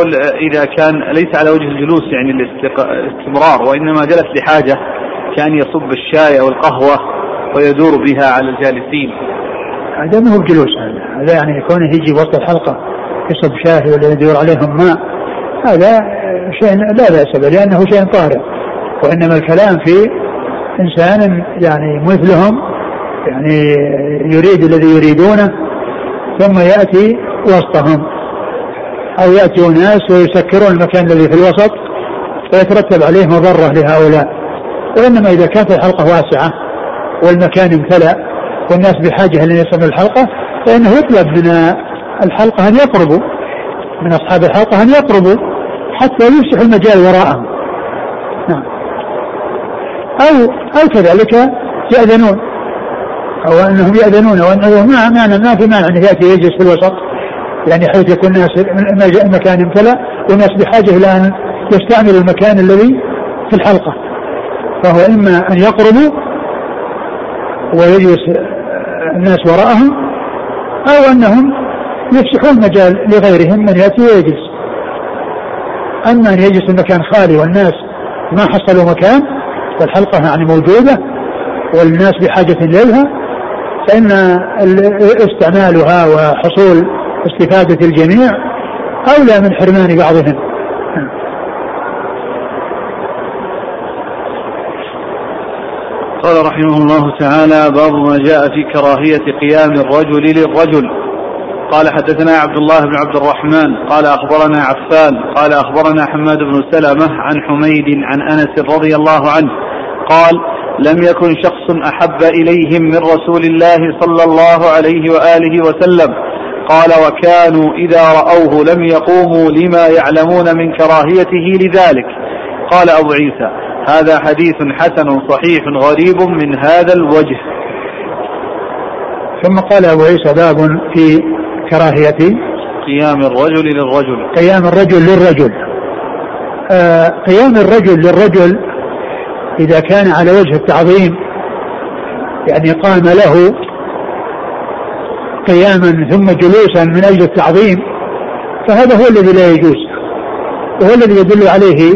Speaker 1: يقول إذا كان ليس على وجه الجلوس يعني الاستمرار وإنما جلس لحاجة كأن يصب الشاي أو القهوة ويدور بها على الجالسين.
Speaker 2: هذا ما هو بجلوس هذا. هذا يعني كونه يجي وسط الحلقة يصب شاي ولا يدور عليهم ماء. هذا شيء لا بأس به لأنه شيء طارئ. وإنما الكلام في إنسان يعني مثلهم يعني يريد الذي يريدونه ثم يأتي وسطهم. أو يأتي ناس ويسكرون المكان الذي في الوسط فيترتب عليه مضرة لهؤلاء. وإنما إذا كانت الحلقة واسعة والمكان امتلأ والناس بحاجة لأن يصلوا الحلقة فإنه يطلب من الحلقة أن يقربوا من أصحاب الحلقة أن يقربوا حتى يفسح المجال وراءهم. نعم. أو أو كذلك يأذنون أو أنهم يأذنون وأنه ما معنى ما في مانع أنه يأتي يجلس في الوسط. يعني حيث يكون الناس المكان امتلأ والناس بحاجة إلى أن يستعملوا المكان الذي في الحلقة. فهو إما أن يقربوا ويجلس الناس وراءهم أو أنهم يفسحون مجال لغيرهم من يأتي ويجلس. أما أن يجلس المكان خالي والناس ما حصلوا مكان والحلقة يعني موجودة والناس بحاجة إليها فإن استعمالها وحصول استفادة الجميع أولى من حرمان بعضهم.
Speaker 1: قال رحمه الله تعالى باب ما جاء في كراهية قيام الرجل للرجل. قال حدثنا عبد الله بن عبد الرحمن. قال أخبرنا عفان. قال أخبرنا حماد بن سلمة عن حميد عن أنس رضي الله عنه. قال لم يكن شخص أحب إليهم من رسول الله صلى الله عليه وآله وسلم. قال وكانوا إذا رأوه لم يقوموا لما يعلمون من كراهيته لذلك. قال أبو عيسى هذا حديث حسن صحيح غريب من هذا الوجه.
Speaker 2: ثم قال أبو عيسى باب في كراهية
Speaker 1: قيام الرجل للرجل.
Speaker 2: قيام الرجل للرجل. آه قيام الرجل للرجل إذا كان على وجه التعظيم يعني قام له قياما ثم جلوسا من أجل التعظيم فهذا هو الذي لا يجوز وهو الذي يدل عليه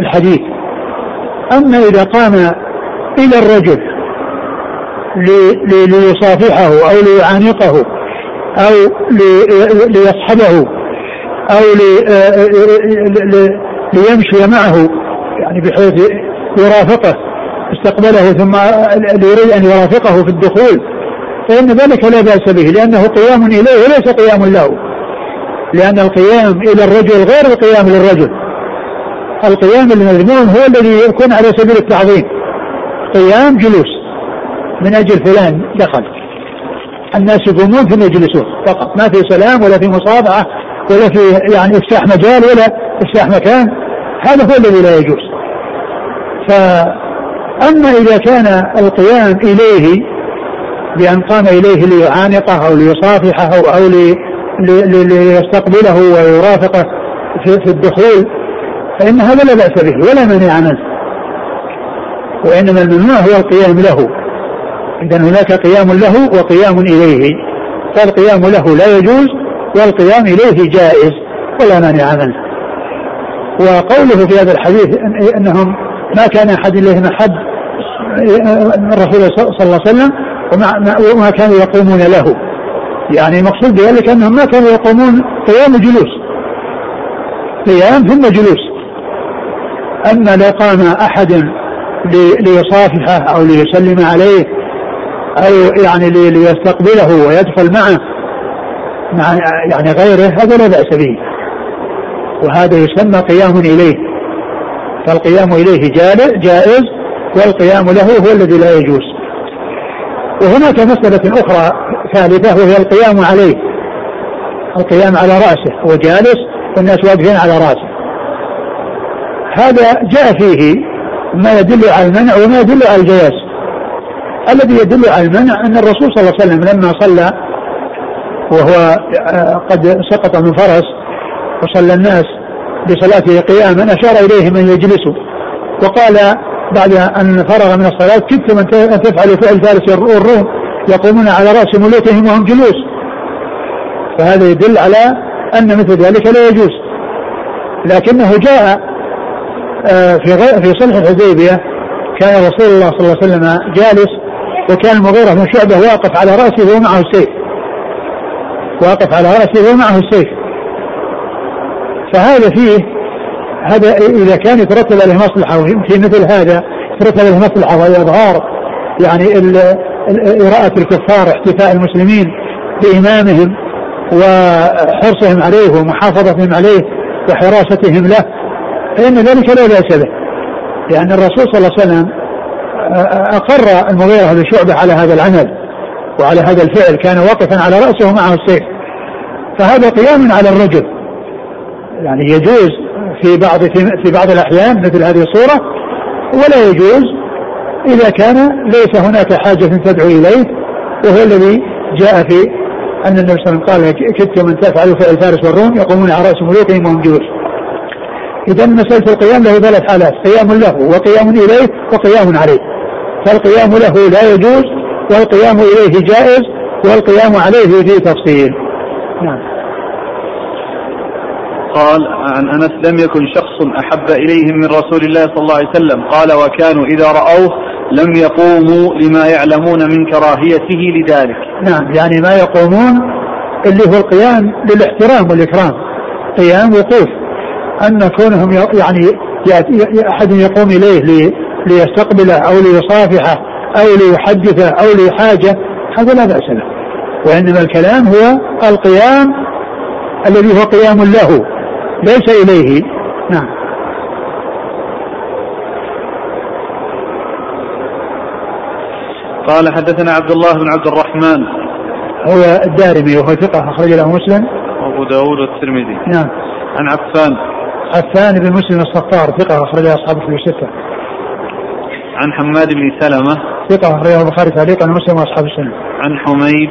Speaker 2: الحديث. أما إذا قام إلى الرجل ليصافحه أو ليعانقه أو ليصحبه أو ليمشي معه يعني بحيث يرافقه استقبله ثم يريد أن يرافقه في الدخول فإن ذلك لا بأس به لأنه قيام إليه وليس قيام له. لأن القيام إلى الرجل غير القيام للرجل. القيام المذموم هو الذي يكون على سبيل التعظيم. قيام جلوس من أجل فلان دخل. الناس يقومون ثم يجلسون فقط ما في سلام ولا في مصافحة ولا في يعني افتاح مجال ولا افتاح مكان. هذا هو الذي لا يجوز. فأما إذا كان القيام إليه بأن قام إليه ليعانقه أو ليصافحه أو ليستقبله ويرافقه في الدخول فإن هذا لا بأس به ولا مانع منه وإنما الممنوع هو القيام له. إذا هناك قيام له وقيام إليه. فالقيام له لا يجوز والقيام إليه جائز ولا مانع منه وقوله في هذا الحديث أنهم ما كان أحد إليهم أحب من رسول صلى الله عليه وسلم وما, وما كانوا يقومون له. يعني المقصود بذلك أنهم ما كانوا يقومون قيام جلوس. قيام ثم جلوس. أما لو قام أحد ليصافحه أو ليسلم عليه أو يعني ليستقبله ويدخل معه مع يعني غيره هذا لا بأس به. وهذا يسمى قيام إليه. فالقيام إليه جائز والقيام له هو الذي لا يجوز. وهناك مسألة أخرى ثالثة وهي القيام عليه. القيام على رأسه هو جالس والناس واقفين على رأسه. هذا جاء فيه ما يدل على المنع وما يدل على الجواز. الذي يدل على المنع أن الرسول صلى الله عليه وسلم لما صلى وهو آه، قد سقط من فرس وصلى الناس بصلاته قياما أشار إليهم أن يجلسوا وقال بعد أن فرغ من الصلاة كدتم أن تفعلوا فعل فارس والروم يقومون على رأس ملوكهم وهم جلوس. فهذا يدل على أن مثل ذلك لا يجوز. لكنه جاء آه، في في صلح الحديبية كان رسول الله صلى الله عليه وسلم جالس وكان المغيرة بن شعبة واقف على رأسه ومعه السيف. واقف على رأسه ومعه السيف. فهذا فيه هذا إذا كان يترتب عليه مصلحة في مثل هذا يترتب عليه مصلحة وهي إظهار يعني إراءة الكفار احتفاء المسلمين بإمامهم وحرصهم عليه ومحافظتهم عليه وحراستهم له فإن ذلك لا بأس به. لأن الرسول صلى الله عليه وسلم أقر المغيرة بن شعبة على هذا العمل وعلى هذا الفعل كان واقفا على رأسه ومعه السيف. فهذا قيام على الرجل. يعني يجوز في بعض في بعض الأحيان مثل هذه الصورة ولا يجوز إذا كان ليس هناك حاجة تدعو إليه وهو الذي جاء في أن النبي صلى الله عليه وسلم قال كدت من تفعل فعل فارس والروم يقومون على رأس ملوكهم وهم جلوس إذا مسألة القيام له ثلاث حالات قيام له وقيام إليه وقيام عليه. فالقيام له لا يجوز والقيام إليه جائز والقيام عليه فيه تفصيل. نعم.
Speaker 1: قال عن أنس لم يكن شخص أحب اليهم من رسول الله صلى الله عليه وسلم قال وكانوا إذا رأوه لم يقوموا لما يعلمون من كراهيته لذلك.
Speaker 2: نعم يعني ما يقومون اللي هو القيام للاحترام والإكرام. قيام وقوف أن كونهم يعني أحد يقوم إليه ليستقبله أو ليصافحه أو ليحدثه أو لحاجه هذا لا بأس له. وإنما الكلام هو القيام الذي هو قيام له ليس إليه. نعم.
Speaker 1: قال حدثنا عبد الله بن عبد الرحمن.
Speaker 2: هو الدارمي وهو ثقة أخرج له مسلم.
Speaker 1: وأبو داود والترمذي.
Speaker 2: نعم.
Speaker 1: عن عفان.
Speaker 2: عفان بن مسلم الصفار ثقة أخرج أصحاب في الستة.
Speaker 1: عن حماد بن سلمة.
Speaker 2: ثقة أخرجه البخاري تعليقا ومسلم وأصحاب السنة.
Speaker 1: عن حميد.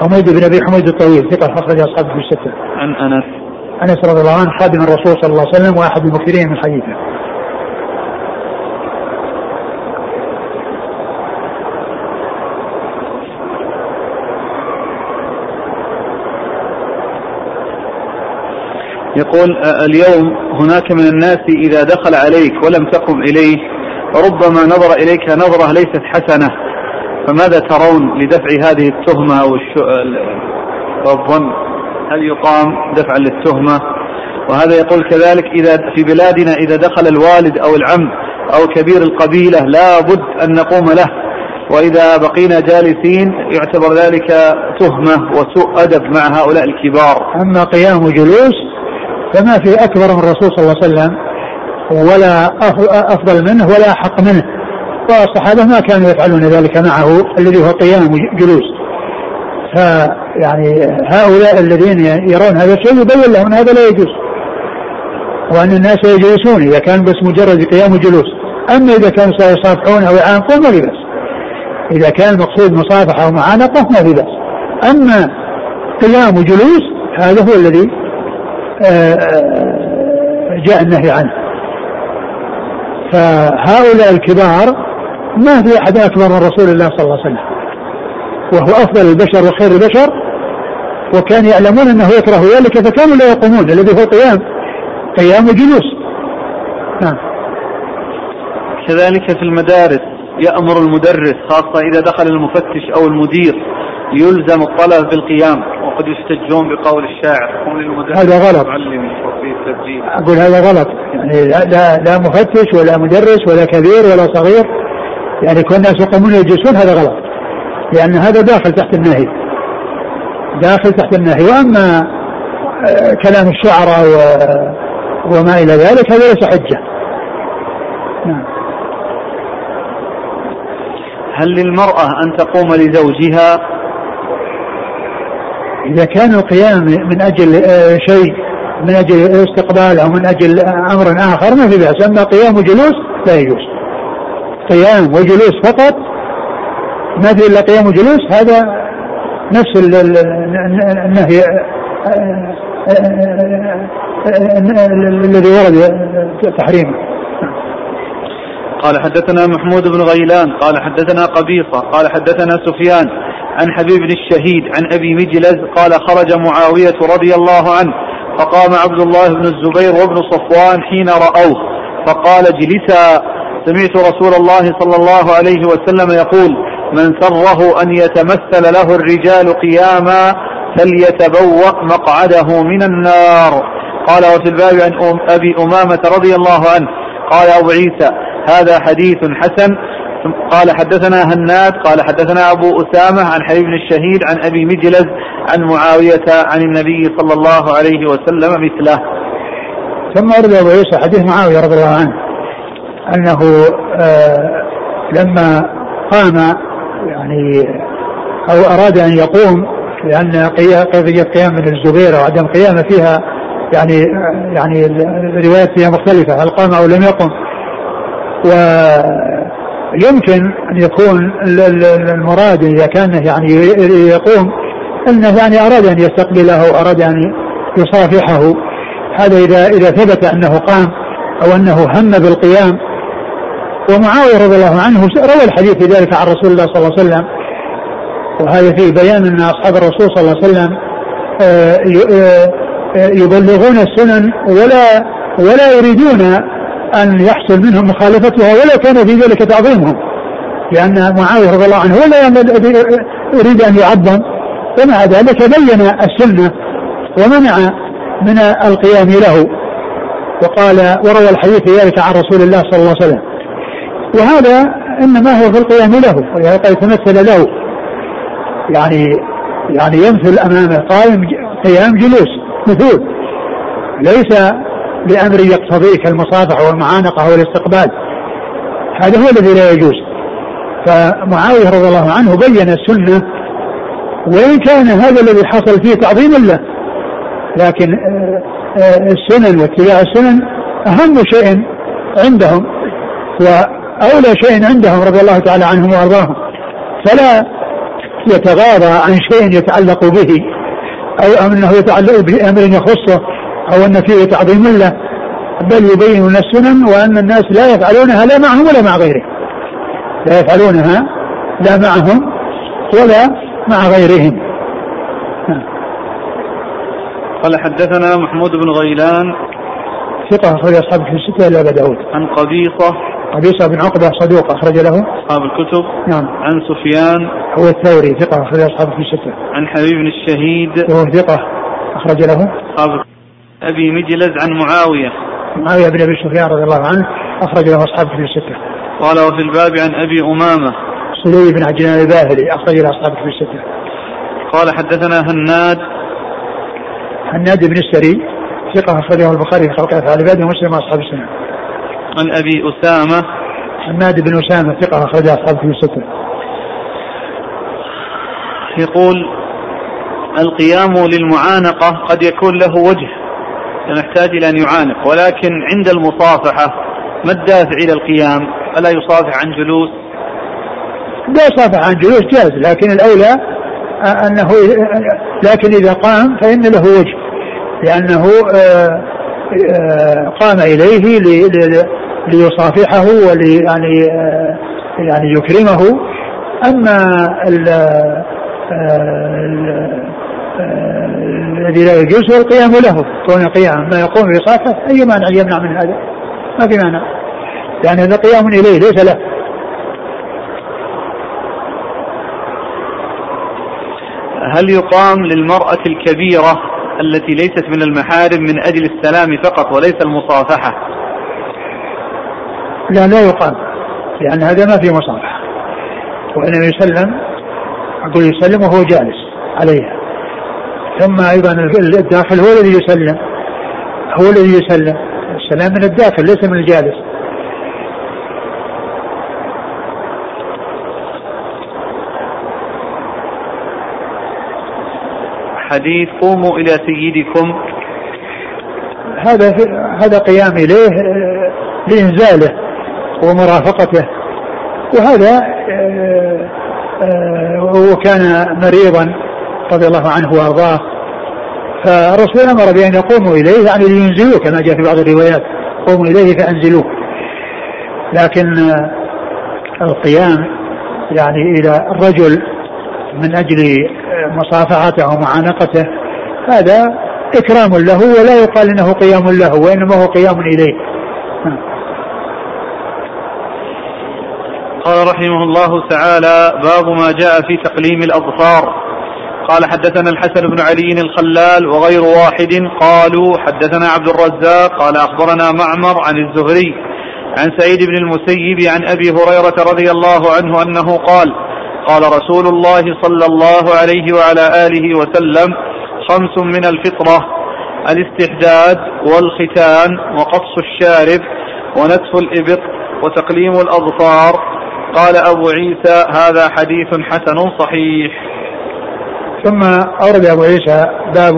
Speaker 2: حميد بن أبي حميد الطويل ثقة أخرج أصحاب في الستة.
Speaker 1: عن أنس.
Speaker 2: أنس رضي الله عنه خادم الرسول صلى الله عليه وسلم وأحد المكثرين من حديثه
Speaker 1: يقول اليوم هناك من الناس إذا دخل عليك ولم تقم إليه ربما نظر إليك نظرة ليست حسنة فماذا ترون لدفع هذه التهمة أو الظن؟ هل يقام دفعا للتهمة؟ وهذا يقول كذلك إذا في بلادنا إذا دخل الوالد أو العم أو كبير القبيلة لا بد أن نقوم له. وإذا بقينا جالسين يعتبر ذلك تهمة وسوء أدب مع هؤلاء الكبار.
Speaker 2: أما قيام جلوس فما في أكبر من الرسول صلى الله عليه وسلم ولا أفضل منه ولا أحق منه. والصحابة ما كانوا يفعلون ذلك معه الذي هو قيام جلوس. فيعني هؤلاء الذين يرون هذا الشيء يبين لهم هذا لا يجوز وأن الناس يجلسون إذا كان بس مجرد قيام جلوس أما إذا كانوا سيصافحون أو يعانقون ما في بأس. إذا كان المقصود مصافحة أو معانقة ما في بأس. أما قيام جلوس هذا هو الذي آه، آه، جاء النهي عنه. فهؤلاء الكبار ما في أحد أكبر من رسول الله صلى الله عليه وسلم. وهو أفضل البشر وخير البشر وكان يعلمون أنه يكره ذلك فكانوا لا يقومون الذي هو قيام قيام وجلوس نعم.
Speaker 1: كذلك في المدارس يأمر المدرس خاصة إذا دخل المفتش أو المدير يلزم الطلبة بالقيام وقد يستجون بقول الشاعر
Speaker 2: هذا غلط. أقول هذا غلط. يعني لا, لا مفتش ولا مدرس ولا كبير ولا صغير يعني كل الناس يقومون يجلسون هذا غلط. لأن هذا داخل تحت النهي. داخل تحت النهي. وأما آه، كلام الشعراء وما إلى ذلك هذا ليس حجة. نعم.
Speaker 1: هل للمرأة أن تقوم لزوجها؟
Speaker 2: إذا كان القيام من أجل آه، شيء من أجل استقبال أو من أجل أمر آخر ما في بأس. أما قيام وجلوس لا يجوز. قيام وجلوس فقط ما في إلا قيام وجلوس هذا نفس النهي الذي ورد تحريمه
Speaker 1: قال حدثنا محمود بن غيلان قال حدثنا قبيصة قال حدثنا سفيان عن حبيب بن الشهيد عن أبي مجلز قال خرج معاوية رضي الله عنه فقام عبد الله بن الزبير وابن صفوان حين رأوه فقال اجلسا سمعت رسول الله صلى الله عليه وسلم يقول من سره أن يتمثل له الرجال قياما فليتبوأ مقعده من النار. قال وفي الباب عن أبي أمامة رضي الله عنه قال أبو عيسى هذا حديث حسن. قال حدثنا هناد قال حدثنا أبو أسامة عن حبيب بن الشهيد عن أبي مجلز عن معاوية عن النبي صلى الله عليه وسلم مثله.
Speaker 2: ثم ورد أبو عيسى حديث معاوية رضي الله عنه أنه آه لما قام يعني أو أراد أن يقوم لأن قضية قيام من الزبير وعدم قيامه فيها يعني يعني الروايات فيها مختلفة هل قام أو لم يقم. ويمكن أن يكون المراد إذا كان يعني يقوم أنه يعني أراد أن يستقبله أو أراد أن يصافحه. هذا إذا إذا ثبت أنه قام أو أنه هم بالقيام ومعاوية رضي الله عنه روى الحديث في ذلك عن رسول الله صلى الله عليه وسلم. وهذا فيه بيان أن أصحاب الرسول صلى الله عليه وسلم آه، آه، يبلغون السنن ولا ولا يريدون أن يحصل منهم مخالفتها ولو كان في ذلك تعظيمهم. لأن معاوية رضي الله عنه ولا يريد أن يعظم. ومع ذلك بين السنة ومنع من القيام له. وقال وروى الحديث ذلك عن رسول الله صلى الله عليه وسلم. وهذا إنما هو في القيام له ولهذا يتمثل له. يعني يعني يمثل امامه قائم قيام جلوس مثول. ليس بأمر يقتضيه كالمصافحة والمعانقة والاستقبال. هذا هو الذي لا يجوز. فمعاوية رضي الله عنه بين السنة وإن كان هذا الذي حصل فيه تعظيم له. لكن آه، آه، السنن واتباع السنن أهم شيء عندهم. واولى شيء عندهم رضي الله تعالى عنهم وأرضاهم فلا يتغاضى عن شيء يتعلق به أو أنه يتعلق بأمر يخصه أو أن فيه تعظيم له بل يبين السنن وأن الناس لا يفعلونها لا معهم ولا مع غيرهم لا يفعلونها لا معهم ولا مع غيرهم.
Speaker 1: قال حدثنا محمود بن غيلان
Speaker 2: ثقة أخرج أصحاب في الستة إلا أبا داود
Speaker 1: عن قبيصة
Speaker 2: قبيصة بن عقبة صدوق أخرج له.
Speaker 1: أصحاب الكتب.
Speaker 2: نعم.
Speaker 1: عن سفيان.
Speaker 2: هو الثوري ثقة أخرج أصحاب في الستة.
Speaker 1: عن حبيب بن الشهيد.
Speaker 2: وهو ثقة أخرج له.
Speaker 1: أصحاب أبي مجلز عن معاوية.
Speaker 2: معاوية بن أبي سفيان رضي الله عنه أخرج له أصحاب في الستة.
Speaker 1: قال وفي الباب عن أبي أمامة.
Speaker 2: سليم بن عجلان الباهلي أخرج له أصحاب في الستة.
Speaker 1: قال حدثنا هناد.
Speaker 2: هناد بن السري ثقة أخرجه البخاري في خلق أفعال العباد ومسلم أصحاب السنة.
Speaker 1: عن أبي أسامة.
Speaker 2: حماد بن أسامة ثقة أخرج أصحاب في الستة.
Speaker 1: يقول القيام للمعانقة قد يكون له وجه يحتاج إلى أن يعانق ولكن عند المصافحة ما الدافع إلى القيام؟ ألا يصافح عن جلوس؟
Speaker 2: لا يصافح عن جلوس جاز لكن الأولى أنه لكن إذا قام فإن له وجه لأنه آه، آه، قام إليه ليصافحه ولي يعني آه، يعني يكرمه. أما الذي لا يجوز القيام له كون قيام. ما يقوم بصافحه أي مانع يمنع من هذا؟ ما في مانع. يعني هذا قيام إليه ليس له.
Speaker 1: هل يقام للمرأة الكبيرة التي ليست من المحارم من أجل السلام فقط وليس المصافحة؟
Speaker 2: لا لا يقام لأن هذا ما في مصافحة وإنما يسلم أقول يسلم وهو جالس عليها. ثم أيضا الداخل هو الذي يسلم هو الذي يسلم. السلام من الداخل ليس من الجالس.
Speaker 1: حديث قوموا إلى سيدكم.
Speaker 2: هذا هذا قيام إليه آه، لإنزاله. ومرافقته. وهذا آه، آه، وكان مريضا رضي الله عنه وأرضاه. فالرسول أمر بأن يقوموا إليه يعني لينزلوه كما جاء في بعض الروايات. قوموا إليه فأنزلوه. لكن القيام يعني إلى الرجل من أجل مصافحته ومعانقته هذا إكرام له ولا يقال إنه قيام له وإنما هو قيام إليه.
Speaker 1: قال رحمه الله تعالى باب ما جاء في تقليم الأظفار. قال حدثنا الحسن بن علي الخلال وغير واحد قالوا حدثنا عبد الرزاق قال أخبرنا معمر عن الزهري عن سعيد بن المسيب عن أبي هريرة رضي الله عنه أنه قال قال رسول الله صلى الله عليه وعلى آله وسلم خمس من الفطرة الاستحداد والختان وقص الشارب ونتف الإبط وتقليم الأظفار قال أبو عيسى هذا حديث حسن صحيح.
Speaker 2: ثم أورد أبو عيسى باب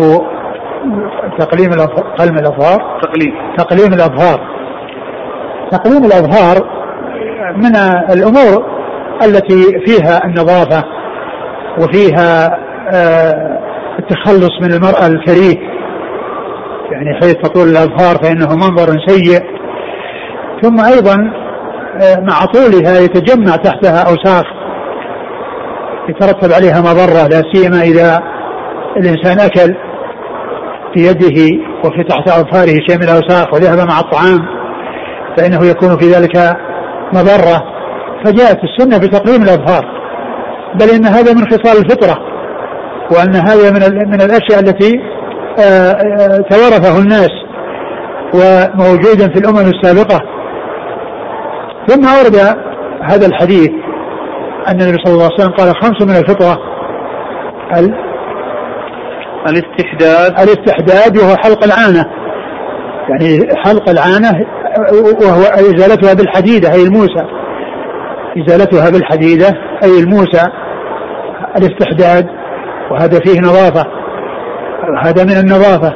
Speaker 2: تقليم قلم الأظهار.
Speaker 1: تقليم.
Speaker 2: تقليم الأظهار. تقليم الأظهار من الأمور التي فيها النظافة وفيها آه، التخلص من المرأة الكريه. يعني حيث تطول الأظهار فإنه منظر سيء. ثم أيضا مع طولها يتجمع تحتها أوساخ يترتب عليها مضرة لا سيما إذا الإنسان أكل في يده وفي تحت أظفاره شيء من الأوساخ وذهب مع الطعام فإنه يكون في ذلك مضرة. فجاءت السنة بتقليم الأظفار بل إن هذا من خصال الفطرة وأن هذا من من الأشياء التي آه، آه، توارثه الناس وموجودا في الأمم السابقة. ثم أورد هذا الحديث أن النبي صلى الله عليه وسلم قال خمس من الفطرة ال
Speaker 1: الاستحداد
Speaker 2: الاستحداد وهو حلق العانة. يعني حلق العانة وهو إزالتها بالحديدة أي الموسى. إزالتها بالحديدة أي الموسى. الاستحداد وهذا فيه نظافة. هذا من النظافة.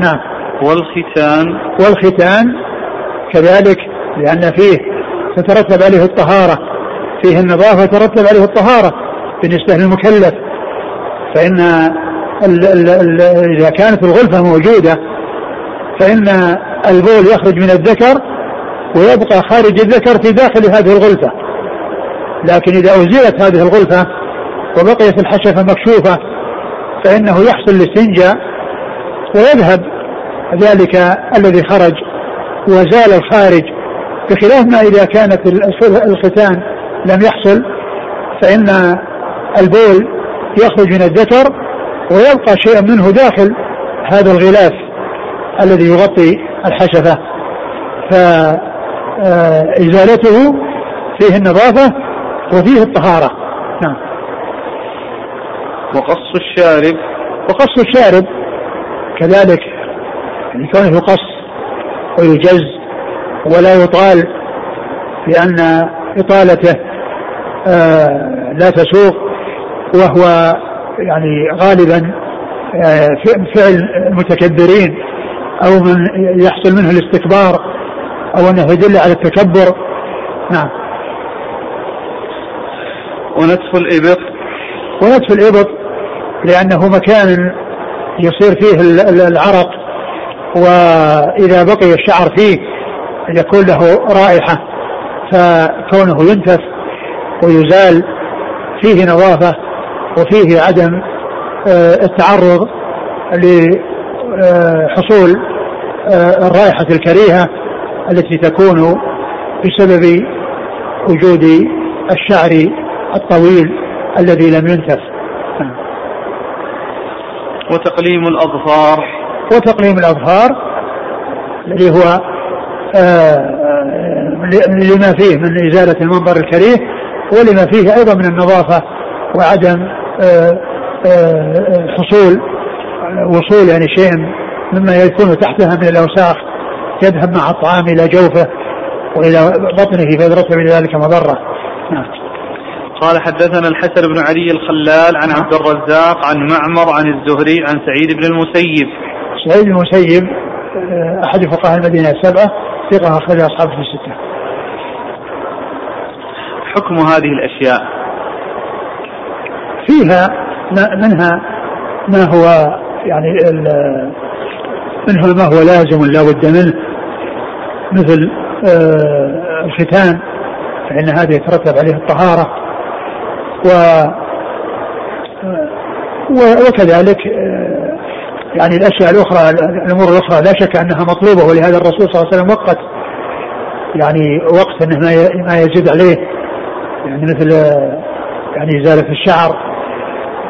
Speaker 2: نعم.
Speaker 1: والختان.
Speaker 2: والختان كذلك لأن فيه تترتب عليه الطهارة فيه النظافة ترتب عليه الطهارة بالنسبة للمكلف. فإن إذا كانت الغلفة موجودة فإن البول يخرج من الذكر ويبقى خارج الذكر في داخل هذه الغلفة. لكن إذا أزيلت هذه الغلفة وبقيت الحشفة مكشوفة فإنه يحصل الاستنجاء ويذهب ذلك الذي خرج وزال الخارج بخلاف ما إذا كانت الختان لم يحصل فإن البول يخرج من الذكر ويبقى شيء منه داخل هذا الغلاف الذي يغطي الحشفة. فإزالته فيه النظافة وفيه الطهارة. نعم.
Speaker 1: وقص الشارب.
Speaker 2: وقص الشارب كذلك يعني كونه يقص ويجز ولا يطال لأن إطالته آه، لا تسوق وهو يعني غالبا آه، فعل المتكبرين أو من يحصل منه الاستكبار أو أنه يدل على التكبر. نعم.
Speaker 1: ونتف الإبط.
Speaker 2: ونتف الإبط لأنه مكان يصير فيه العرق وإذا بقي الشعر فيه يكون له رائحة فكونه ينتف ويزال فيه نظافة وفيه عدم آه، التعرض لحصول آه، الرائحة الكريهة التي تكون بسبب وجود الشعر الطويل الذي لم ينتف.
Speaker 1: وتقليم الأظفار.
Speaker 2: وتقليم الأظفار الذي هو لما فيه من إزالة المنظر الكريه ولما فيه أيضا من النظافة وعدم آه، آه، حصول وصول يعني شيء مما يكون تحتها من الأوساخ يذهب مع الطعام إلى جوفه وإلى بطنه فيترتب إلى ذلك مضرة. نعم.
Speaker 1: قال حدثنا الحسن بن علي الخلال عن عبد الرزاق عن معمر عن الزهري عن سعيد بن المسيب.
Speaker 2: سعيد بن المسيب آه، أحد فقهاء المدينة السبعة ثقة أخرج أصحابه في الستة.
Speaker 1: حكم هذه الأشياء؟
Speaker 2: فيها منها ما هو يعني منه ما هو لازم لا بد منه. مثل آه، الختان فإن هذا يترتب عليه الطهارة. و وكذلك آه، يعني الأشياء الأخرى الأمور الأخرى لا شك أنها مطلوبة ولهذا الرسول صلى الله عليه وسلم وقت يعني وقت إنه ما يزيد عليه. يعني مثل يعني ازاله الشعر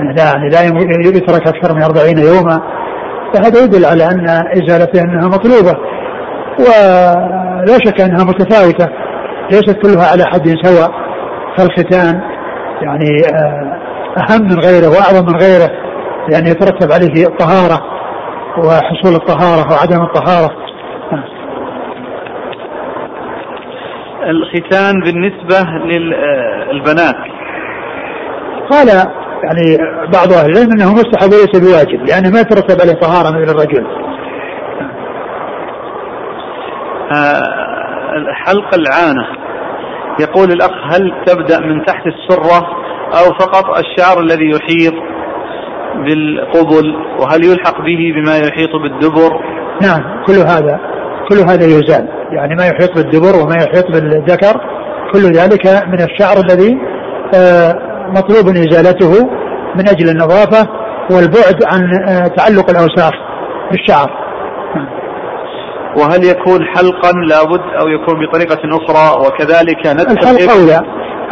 Speaker 2: يعني لا يترك أكثر من 40 يوما. فهذا يدل على أن إزالته أنها مطلوبة. ولا شك أنها متفاوتة. ليست كلها على حد سواء. فالختان يعني آه، أهم من غيره وأعظم من غيره. لأن يترتب عليه الطهارة وحصول الطهارة وعدم الطهارة.
Speaker 1: الختان بالنسبة للبنات
Speaker 2: قال يعني بعض أهل العلم إنه مستحب وليس بواجب لأنه ما يترتب عليه طهارة مثل الرجل.
Speaker 1: آه، حلق العانة. يقول الأخ هل تبدأ من تحت السرة أو فقط الشعر الذي يحيط؟ بالقبل وهل يلحق به بما يحيط بالدبر؟
Speaker 2: نعم كل هذا كل هذا يزال. يعني ما يحيط بالدبر وما يحيط بالذكر كل ذلك من الشعر الذي آه، مطلوب إزالته من أجل النظافة والبعد عن آه، تعلق الأوساخ بالشعر.
Speaker 1: وهل يكون حلقا لابد أو يكون بطريقة أخرى؟ وكذلك نتف
Speaker 2: الحلق أولى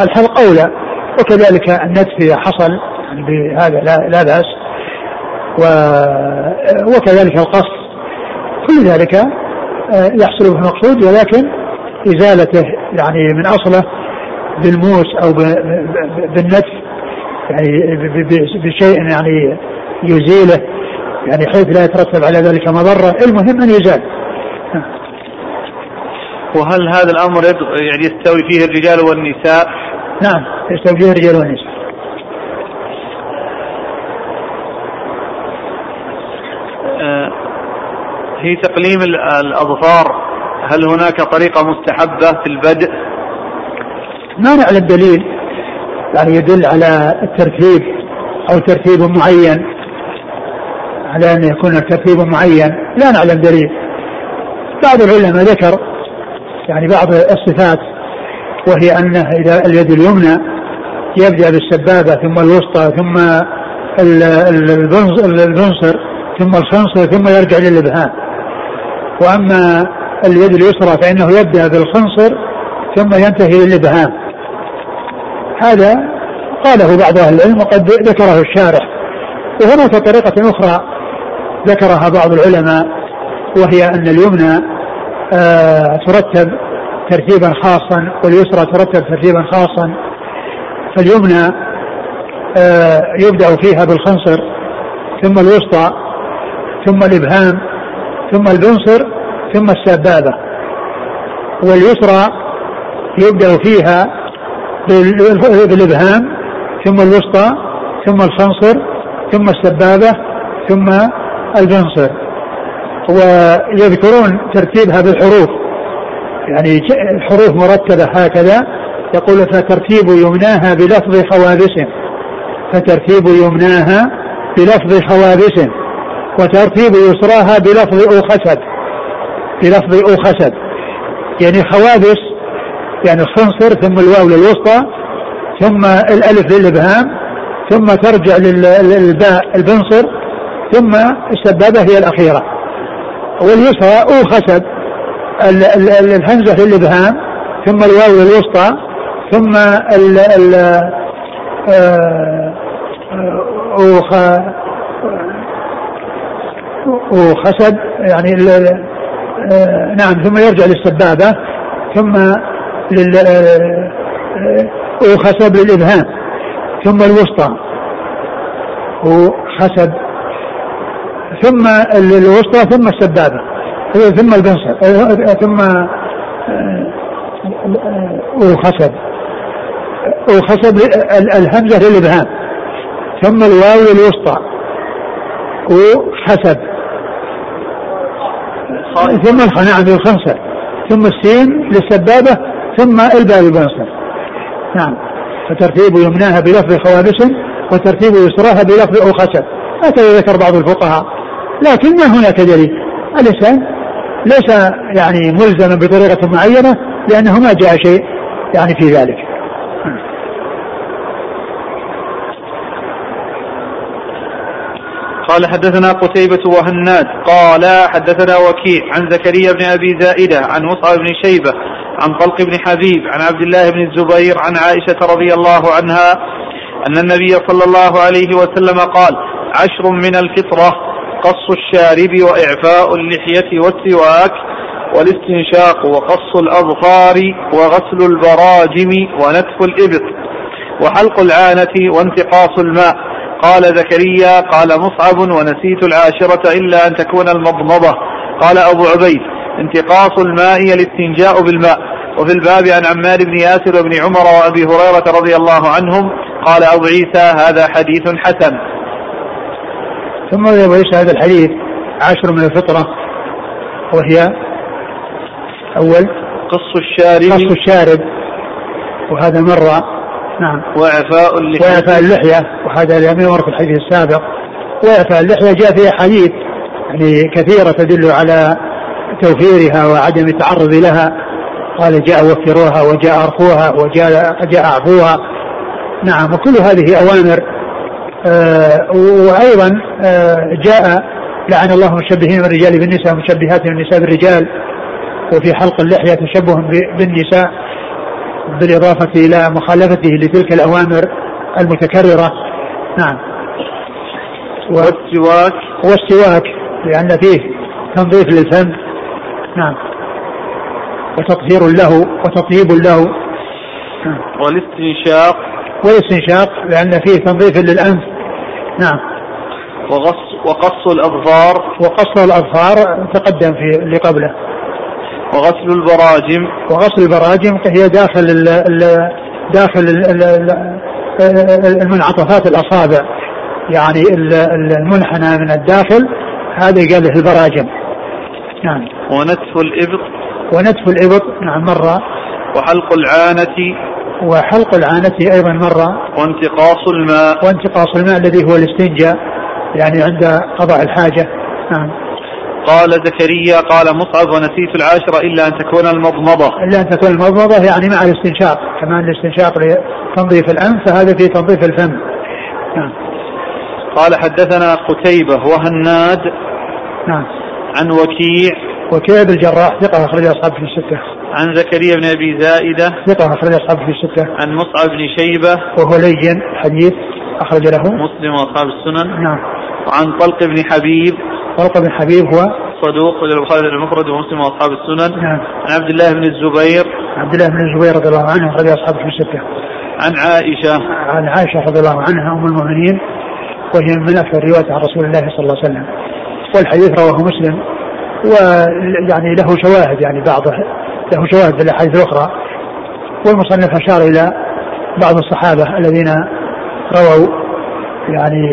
Speaker 2: الحلق أولى وكذلك النتف اذا حصل. بهذا لا, لا بأس و وكذلك القص كل ذلك آه، يحصل به المقصود ولكن إزالته يعني من أصله بالموس أو بالنتف يعني بشيء يعني يزيله يعني حيث لا يترتب على ذلك مضرة المهم أن يزال
Speaker 1: وهل هذا الأمر يعني يستوي فيه الرجال والنساء؟
Speaker 2: نعم يستوي فيه الرجال والنساء.
Speaker 1: آه، في تقليم الأظفار هل هناك طريقة مستحبة في البدء؟
Speaker 2: ما نعلم دليل يعني يدل على الترتيب أو ترتيب معين. على أن يكون ترتيب معين لا نعلم دليل. بعض العلماء ذكر يعني بعض الصفات وهي أنه إذا اليد اليمنى يبدأ بالسبابة ثم الوسطى ثم البنصر ثم الخنصر ثم يرجع للإبهام. وأما اليد اليسرى فإنه يبدأ بالخنصر ثم ينتهي للإبهام. هذا قاله بعض أهل العلم وقد ذكره الشارح. وهناك طريقة أخرى ذكرها بعض العلماء وهي أن اليمنى آه، ترتب ترتيبا خاصا واليسرى ترتب ترتيبا خاصا. فاليمنى آه، يبدأ فيها بالخنصر ثم الوسطى ثم الإبهام. ثم البنصر ثم السبابة. واليسرى يبدأ فيها بالإبهام ثم الوسطى ثم الخنصر ثم السبابة ثم البنصر ويذكرون ترتيبها بالحروف. يعني الحروف مرتبة هكذا. يقول فترتيب يمناها بلفظ خوابس فترتيب يمناها بلفظ خوابس وترتيب يسراها بلفظ أوخسد بلفظ أوخسد يعني خوابس يعني الخنصر ثم الواو للوسطى ثم الألف للإبهام ثم ترجع للباء البنصر ثم السبابة هي الأخيرة. واليسرى أوخسب الهمزة للإبهام ثم الواو للوسطى ثم ال ال أوخ وخسب يعني نعم ثم يرجع للسبابة ثم لل وخسب للإبهام ثم الوسطى وخسب ثم الوسطى ثم السبابة ثم البنصر ثم وخسب وخسب الهمزة للإبهام ثم الواو للوسطى وحسب ثم نعم الخنصر ثم السين للسبابة ثم الباء للبنصر نعم. فترتيب يمناها بلفظ خوابس وترتيب يسراها بلفظ أو خسب هكذا ذكر بعض الفقهاء. لكن ما هناك دليل؟ الإنسان ليس يعني ملزما بطريقة معينة لأنه ما جاء شيء يعني في ذلك.
Speaker 1: قال حدثنا قتيبة وهناد قال حدثنا وكيع عن زكريا بن أبي زائدة عن مصعب بن شيبة عن طلق بن حبيب عن عبد الله بن الزبير عن عائشة رضي الله عنها أن النبي صلى الله عليه وسلم قال عشر من الفطرة قص الشارب وإعفاء اللحية والسواك والاستنشاق وقص الأظفار وغسل البراجم ونتف الإبط وحلق العانة وانتقاص الماء قال زكريا قال مصعب ونسيت العاشرة إلا أن تكون المضمضة. قال أبو عبيد انتقاص الماء الاستنجاء بالماء. وفي الباب عن عمار بن ياسر وابن عمر وأبي هريرة رضي الله عنهم قال أبو عيسى هذا حديث حسن.
Speaker 2: ثم يروي هذا الحديث عشر من الفطرة وهي أول
Speaker 1: قص الشارب.
Speaker 2: قص الشارب وهذا مرة نعم.
Speaker 1: وإعفاء اللحية.
Speaker 2: وإعفاء اللحية وهذا لم يمر في الحديث السابق. وإعفاء اللحية جاء في أحاديث يعني كثيرة تدل على توفيرها وعدم التعرض لها. قال جاء وفروها وجاء أرخوها وجاء جاء أعفوها. نعم وكل هذه أوامر. آه وأيضا آه جاء لعن الله المشبهين من الرجال بالنساء ومشبهات النساء بالرجال. وفي حلق اللحية تشبه بالنساء. بالإضافة إلى مخالفته لتلك الأوامر المتكررة. نعم.
Speaker 1: والسواك؟
Speaker 2: والسواك لأن فيه تنظيف للفم. نعم. وتطهير له وتطيب له.
Speaker 1: نعم. والاستنشاق؟
Speaker 2: والاستنشاق لأن فيه تنظيف للأنف. نعم.
Speaker 1: وغص وقص الأظفار؟
Speaker 2: وقص الأظفار تقدم في اللي قبله
Speaker 1: وغسل البراجم.
Speaker 2: وغسل البراجم هي داخل ال ال داخل ال ال المنعطفات الأصابع يعني المنحنى من الداخل هذا قال له البراجم. نعم.
Speaker 1: ونتف الإبط.
Speaker 2: ونتف الإبط نعم مرة.
Speaker 1: وحلق العانة.
Speaker 2: وحلق العانة أيضا مرة.
Speaker 1: وانتقاص الماء.
Speaker 2: وانتقاص الماء الذي هو الاستنجاء يعني عند قضاء الحاجة. نعم.
Speaker 1: قال زكريا قال مصعب ونسيت العاشرة إلا أن تكون المضمضة.
Speaker 2: إلا أن تكون المضمضة يعني مع الاستنشاق. كمان الاستنشاق لتنظيف الأنف فهذا في تنظيف الفم. نعم.
Speaker 1: قال حدثنا قتيبة وهناد
Speaker 2: نعم.
Speaker 1: عن وكيع.
Speaker 2: وكيع بن الجراح ثقة أخرج أصحابه في الستة.
Speaker 1: عن زكريا بن أبي زائدة.
Speaker 2: ثقة أخرج أصحابه في الستة.
Speaker 1: عن مصعب بن شيبة.
Speaker 2: وهو لين حديث أخرج له.
Speaker 1: مسلم وأصحاب السنن.
Speaker 2: نعم.
Speaker 1: وعن طلق بن حبيب.
Speaker 2: طلق بن حبيب هو
Speaker 1: صدوق البخاري المفرد ومسلم وأصحاب السنن.
Speaker 2: نعم.
Speaker 1: عن عبد الله بن الزبير.
Speaker 2: عبد الله بن الزبير رضي الله عنه اخرج اصحابه في السته
Speaker 1: عن عائشة.
Speaker 2: عن عائشة رضي الله عنها أم المؤمنين وهي من أكثر روايه عن رسول الله صلى الله عليه وسلم. والحديث رواه مسلم ويعني له شواهد يعني بعضه له شواهد في الأحاديث الأخرى. والمصنف أشار إلى بعض الصحابة الذين رووا يعني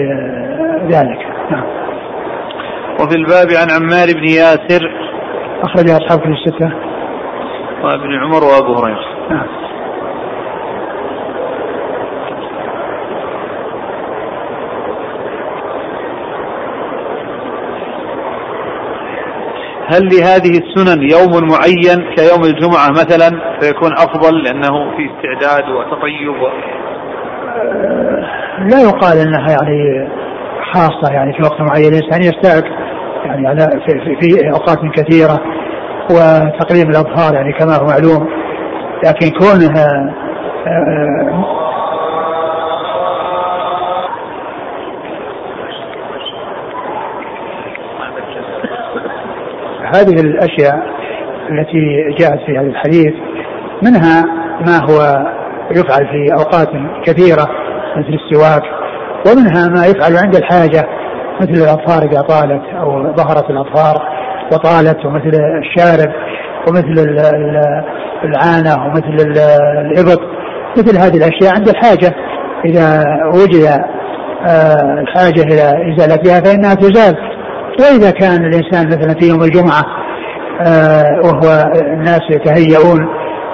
Speaker 2: ذلك. نعم
Speaker 1: وفي الباب عن عمار بن ياسر.
Speaker 2: أخرج أصحاب كتب الستة.
Speaker 1: وابن عمر وأبو هريرة.
Speaker 2: نعم.
Speaker 1: هل لهذه السنن يوم معين كيوم الجمعة مثلا فيكون أفضل لأنه في استعداد وتطيب و...
Speaker 2: لا يقال أنها يعني خاصة يعني في وقت معين الإنسان يستعد يعني على في, في أوقات كثيرة وتقليم الاظفار يعني كما هو معلوم لكن كونها آه، هذه الأشياء التي جاءت في هذا الحديث منها ما هو يفعل في أوقات كثيرة مثل السواك ومنها ما يفعل عند الحاجة مثل الأظفار إذا طالت أو ظهرت الأظفار وطالت ومثل الشارب ومثل العانة ومثل الإبط مثل هذه الأشياء عند الحاجة. إذا وجد آه، الحاجة إلى إزالتها فإنها تزال. وإذا كان الإنسان مثلا في يوم الجمعة آه، وهو الناس يتهيئون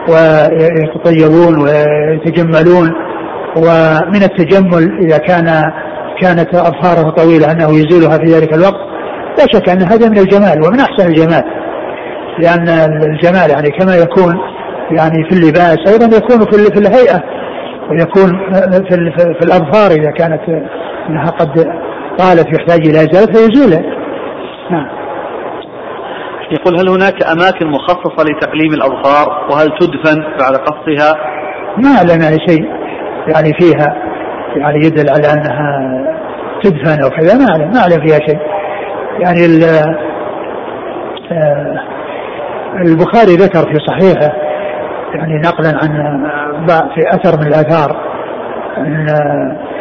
Speaker 2: ويتطيبون ويتجملون ومن التجمل إذا كان كانت أظفاره طويلة أنه يزيلها في ذلك الوقت لا شك أن هذا من الجمال ومن أحسن الجمال. لأن الجمال يعني كما يكون يعني في اللباس أيضا يكون في في الهيئة ويكون في, في الأظفار إذا كانت أنها قد طالت يحتاج إلى إزالة فيزوله نعم.
Speaker 1: يقول هل هناك أماكن مخصصة لتقليم الأظفار؟ وهل تدفن بعد قصها؟
Speaker 2: ما أعلم شيء. يعني فيها يعني يدل على أنها تدفن أو كذا ما أعلم ما أعلم فيها شيء. يعني آه، البخاري ذكر في صحيحه يعني نقلا عن في أثر من الآثار أن آه،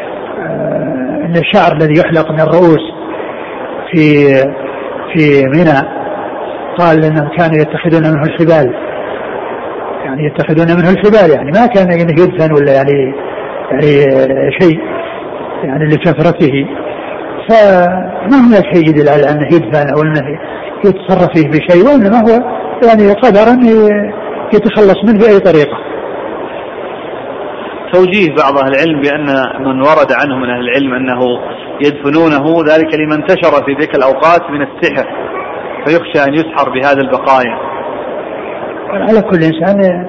Speaker 2: أن الشعر الذي يحلق من الرؤوس في في منى قال إنهم كانوا يتخذون منه الحبال. يعني يتخذون منه الحبال يعني ما كان يدفن ولا يعني يعني شيء يعني لكثرته فما هناك شيء يدل على انه يدفن أو انه يتصرف فيه بشيء وإنما هو يعني قدر ان يتخلص منه بأي طريقة.
Speaker 1: توجيه بعض أهل العلم بأن من ورد عنه من أهل العلم أنه يدفنونه ذلك لما انتشر في تلك الأوقات من السحر فيخشى أن يسحر بهذا البقايا.
Speaker 2: على كل إنسان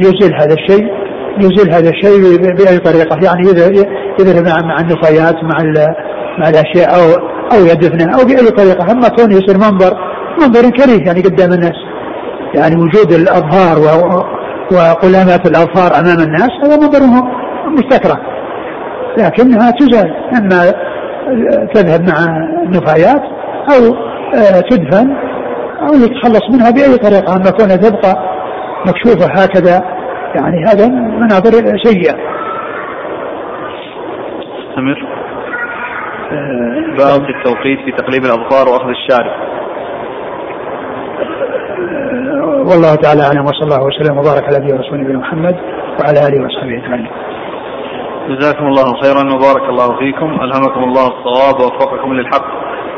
Speaker 2: يزيل هذا الشيء يزيل هذا الشيء بأي طريقة. يعني يذهب مع النفايات مع مع الأشياء أو أو يدفنه أو بأي طريقة. أما كونه يصير منظر منظر كريه يعني قدام الناس. يعني وجود الأظهار وقلامات الاظفار أمام الناس هذا منظر مستكرة. لكنها تزال. أما تذهب مع النفايات أو آه، تدفن أو يتخلص منها بأي طريقة. أما كونها تبقى مكشوفة هكذا يعني هذا مناظر سيئة.
Speaker 1: استمر. باب التوقيت في تقليب الأظفار وأخذ الشارب.
Speaker 2: والله تعالى أعلم وصلى الله وسلم وبارك على نبينا ورسوله نبينا محمد وعلى آله وصحبه أجمعين.
Speaker 1: جزاكم الله خيرا وبارك الله فيكم، ألهمكم الله الصواب ووفقكم للحق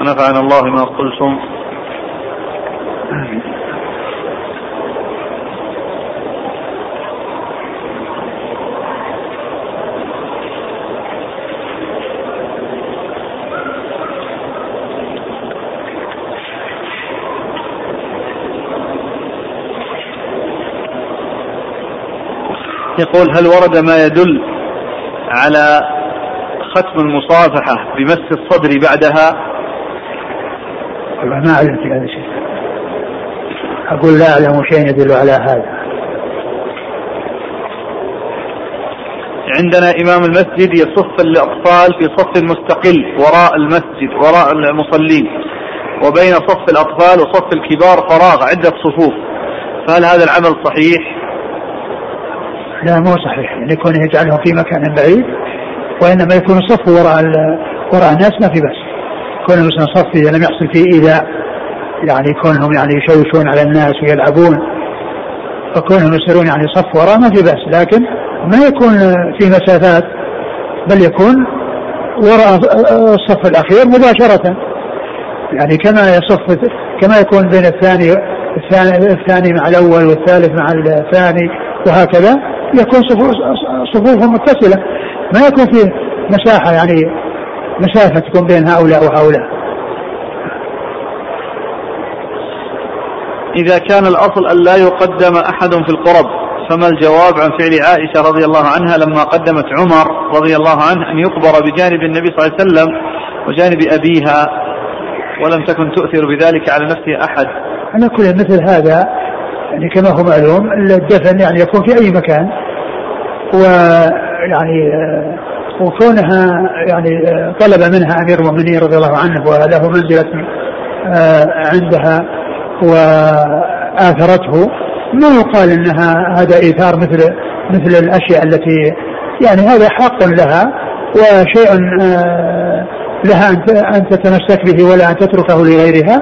Speaker 1: ونفعنا الله ما قلتم. آمين. يقول هل ورد ما يدل على ختم المصافحة بمس الصدر بعدها؟
Speaker 2: ما أعلم في هذا الشيء. أقول لا أعلم شيء يدل على هذا.
Speaker 1: عندنا إمام المسجد يصف الأطفال في صف مستقل وراء المسجد وراء المصلين وبين صف الأطفال وصف الكبار فراغ عدة صفوف. فهل هذا العمل صحيح؟
Speaker 2: لا مو صحيح. يعني يكون يجعلهم في مكان بعيد وإنما يكون الصف وراء وراء الناس ما في بس كون مثلا صف اذا لم يحصل فيه إيذاء يعني كونهم يعني يشوشون على الناس ويلعبون فكونهم يصيرون يعني صف وراء ما في بس لكن ما يكون في مسافات بل يكون وراء الصف الأخير مباشرة. يعني كما يصف كما يكون بين الثاني الثاني مع الأول والثالث مع الثاني وهكذا. يكون صفوفهم متصلة. ما يكون في مساحة يعني مسافة تكون بين هؤلاء وهؤلاء.
Speaker 1: إذا كان الأصل أن لا يقدم أحد في القرب فما الجواب عن فعل عائشة رضي الله عنها لما قدمت عمر رضي الله عنه أن يقبر بجانب النبي صلى الله عليه وسلم وجانب أبيها ولم تكن تؤثر بذلك على نفسها أحد؟
Speaker 2: على كل مثل هذا يعني كما هو معلوم الدفن يعني يكون في أي مكان. ويعني آه، وكونها يعني آه، طلب منها أمير المؤمنين رضي الله عنه وله منزلة آه، عندها وآثرته ما يقال إنها هذا إيثار مثل مثل الأشياء التي يعني هذا حق لها وشيء لها أن تتمسك به ولا أن تتركه لغيرها.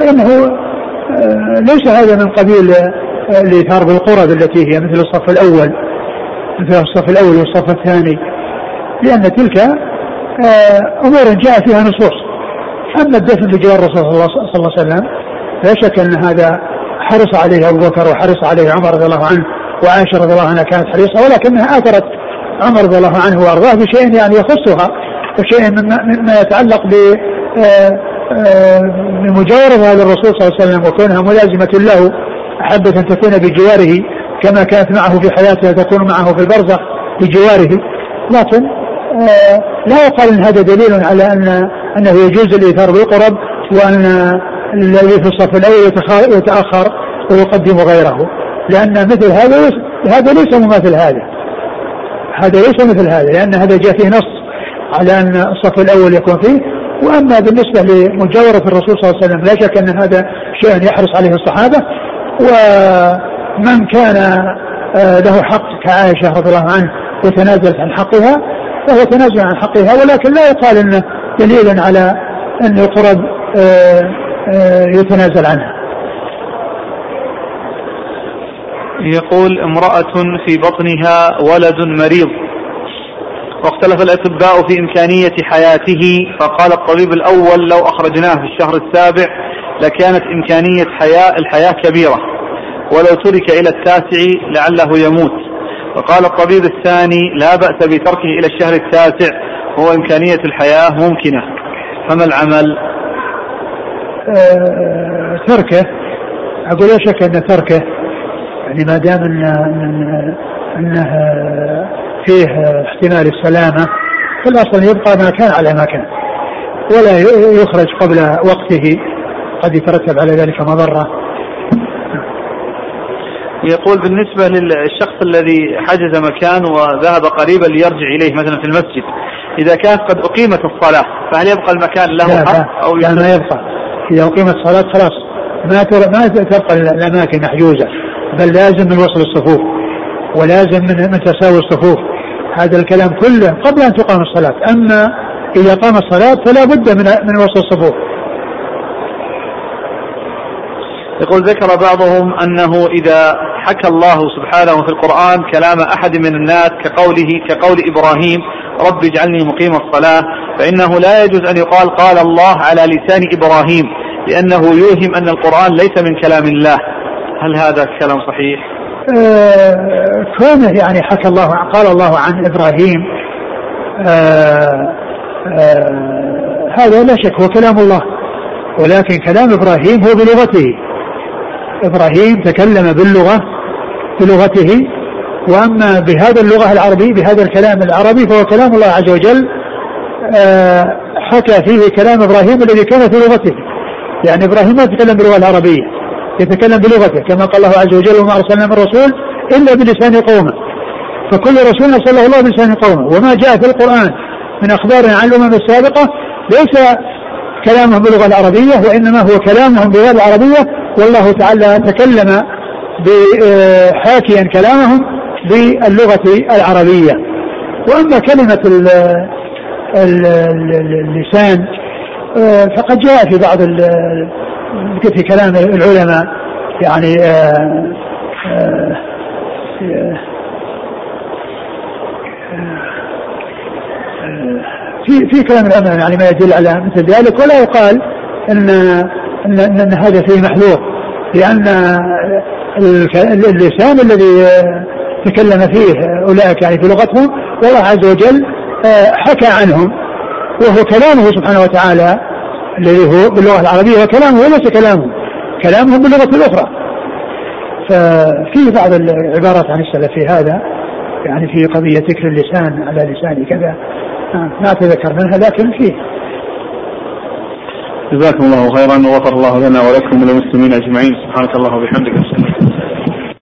Speaker 2: فإنه آه، ليس هذا من قبيل آه، الايثار بالقرب التي هي مثل الصف الأول. مثل الصف الأول والصف الثاني. لأن تلك آه، أمور جاء فيها نصوص. أما الدفن بجوار الرسول صلى الله عليه وسلم لا شك أن هذا حرص عليه أبو بكر وحرص عليه عمر رضي الله عنه وعائشة رضي الله عنها كانت حريصة ولكنها آثرت عمر رضي الله عنه وأرضاه بشيء يعني يخصها وشيء مما يتعلق ب بمجاورة هذا الرسول صلى الله عليه وسلم وكونها ملازمة له أحبت أن تكون بجواره كما كانت معه في حياته تكون معه في البرزخ بجواره. لكن آه، لا يقال إن هذا دليل على أن أنه يجوز الإيثار بالقرب وأن الذي في الصف الأول يتأخر ويقدم غيره. لأن مثل هذا هذا ليس مماثل هذا. هذا ليس مثل هذا لأن هذا جاء فيه نص على أن الصف الأول يكون فيه وأما بالنسبة لمجاورة الرسول صلى الله عليه وسلم لا شك أن هذا شيء يحرص عليه الصحابة ومن كان آه، له حق كعائشة رضي الله عنه وتنازلت عن حقها فهو تنازل عن حقها ولكن لا يقال انه دليل على أن القرب آه، آه، يتنازل عنها.
Speaker 1: يقول امرأة في بطنها ولد مريض واختلف الأطباء في إمكانية حياته فقال الطبيب الأول لو أخرجناه في الشهر السابع لكانت إمكانية حياة الحياة كبيرة ولو ترك إلى التاسع لعله يموت. وقال الطبيب الثاني لا بأس بتركه إلى الشهر التاسع هو إمكانية الحياة ممكنة. فما العمل؟
Speaker 2: أه تركه. أقول لا شك أن تركه يعني ما دام أنه, أنه فيه احتمال السلامة فالأصل يبقى ما كان على ما كان. ولا يخرج قبل وقته قد يترتب على ذلك مضرة.
Speaker 1: يقول بالنسبة للشخص الذي حجز مكان وذهب قريبا ليرجع إليه مثلا في المسجد إذا كانت قد أقيمت الصلاة فهل يبقى المكان له
Speaker 2: لا حق أو لا ما يبقى. إذا أقيمت الصلاة خلاص ما ما تبقى الأماكن محجوزة بل لازم من وصل الصفوف ولازم من من تساوي الصفوف. هذا الكلام كله قبل أن تقام الصلاة. أما إذا قام الصلاة فلا بد من من وصل الصفوف.
Speaker 1: يقول ذكر بعضهم أنه إذا حكى الله سبحانه في القرآن كلام أحد من الناس كقوله كقول إبراهيم رب اجعلني مقيم الصلاة فإنه لا يجوز أن يقال قال الله على لسان إبراهيم لأنه يوهم أن القرآن ليس من كلام الله. هل هذا الكلام صحيح؟
Speaker 2: آه كونه يعني حكى الله قال الله عن إبراهيم. آه آه هذا لا شك هو كلام الله ولكن كلام إبراهيم هو بلغته. إبراهيم تكلم باللغة بلغته. وأما بهذا اللغة العربية بهذا الكلام العربي فهو كلام الله عز وجل. حكى فيه كلام إبراهيم الذي كان في لغته. يعني إبراهيم ما يتكلم باللغة العربية. يتكلم بلغته كما قال الله عز وجل وما أرسلنا من رسول إلا بلسان قومه. فكل رسول صلى الله بلسان قومه. وما جاء في القرآن من أخبار عن الأمم السابقة ليس كلامهم باللغة العربية وإنما هو كلامهم باللغة العربية والله تعالى تكلم حاكيا كلامهم باللغة العربية. وأما كلمة اللسان فقد جاء في بعض في كلام العلماء يعني في في كلام العلماء يعني ما يدل على مثل ذلك ولا يقال ان ان, إن هذا فيه محذور لأن اللسان الذي تكلم فيه أولئك يعني في لغتهم والله عز وجل آه، حكى عنهم وهو كلامه سبحانه وتعالى الذي هو باللغة العربية وكلامه وليس كلامه. كلامهم باللغة الأخرى. ففي بعض العبارات عن السلف في هذا يعني في قضية ذكر اللسان على لسان كذا آه، ما اتذكر منها لكن فيه.
Speaker 1: جزاكم الله خيرا وغفر الله لنا ولكم وللمسلمين أجمعين. سبحانك الله وبحمدك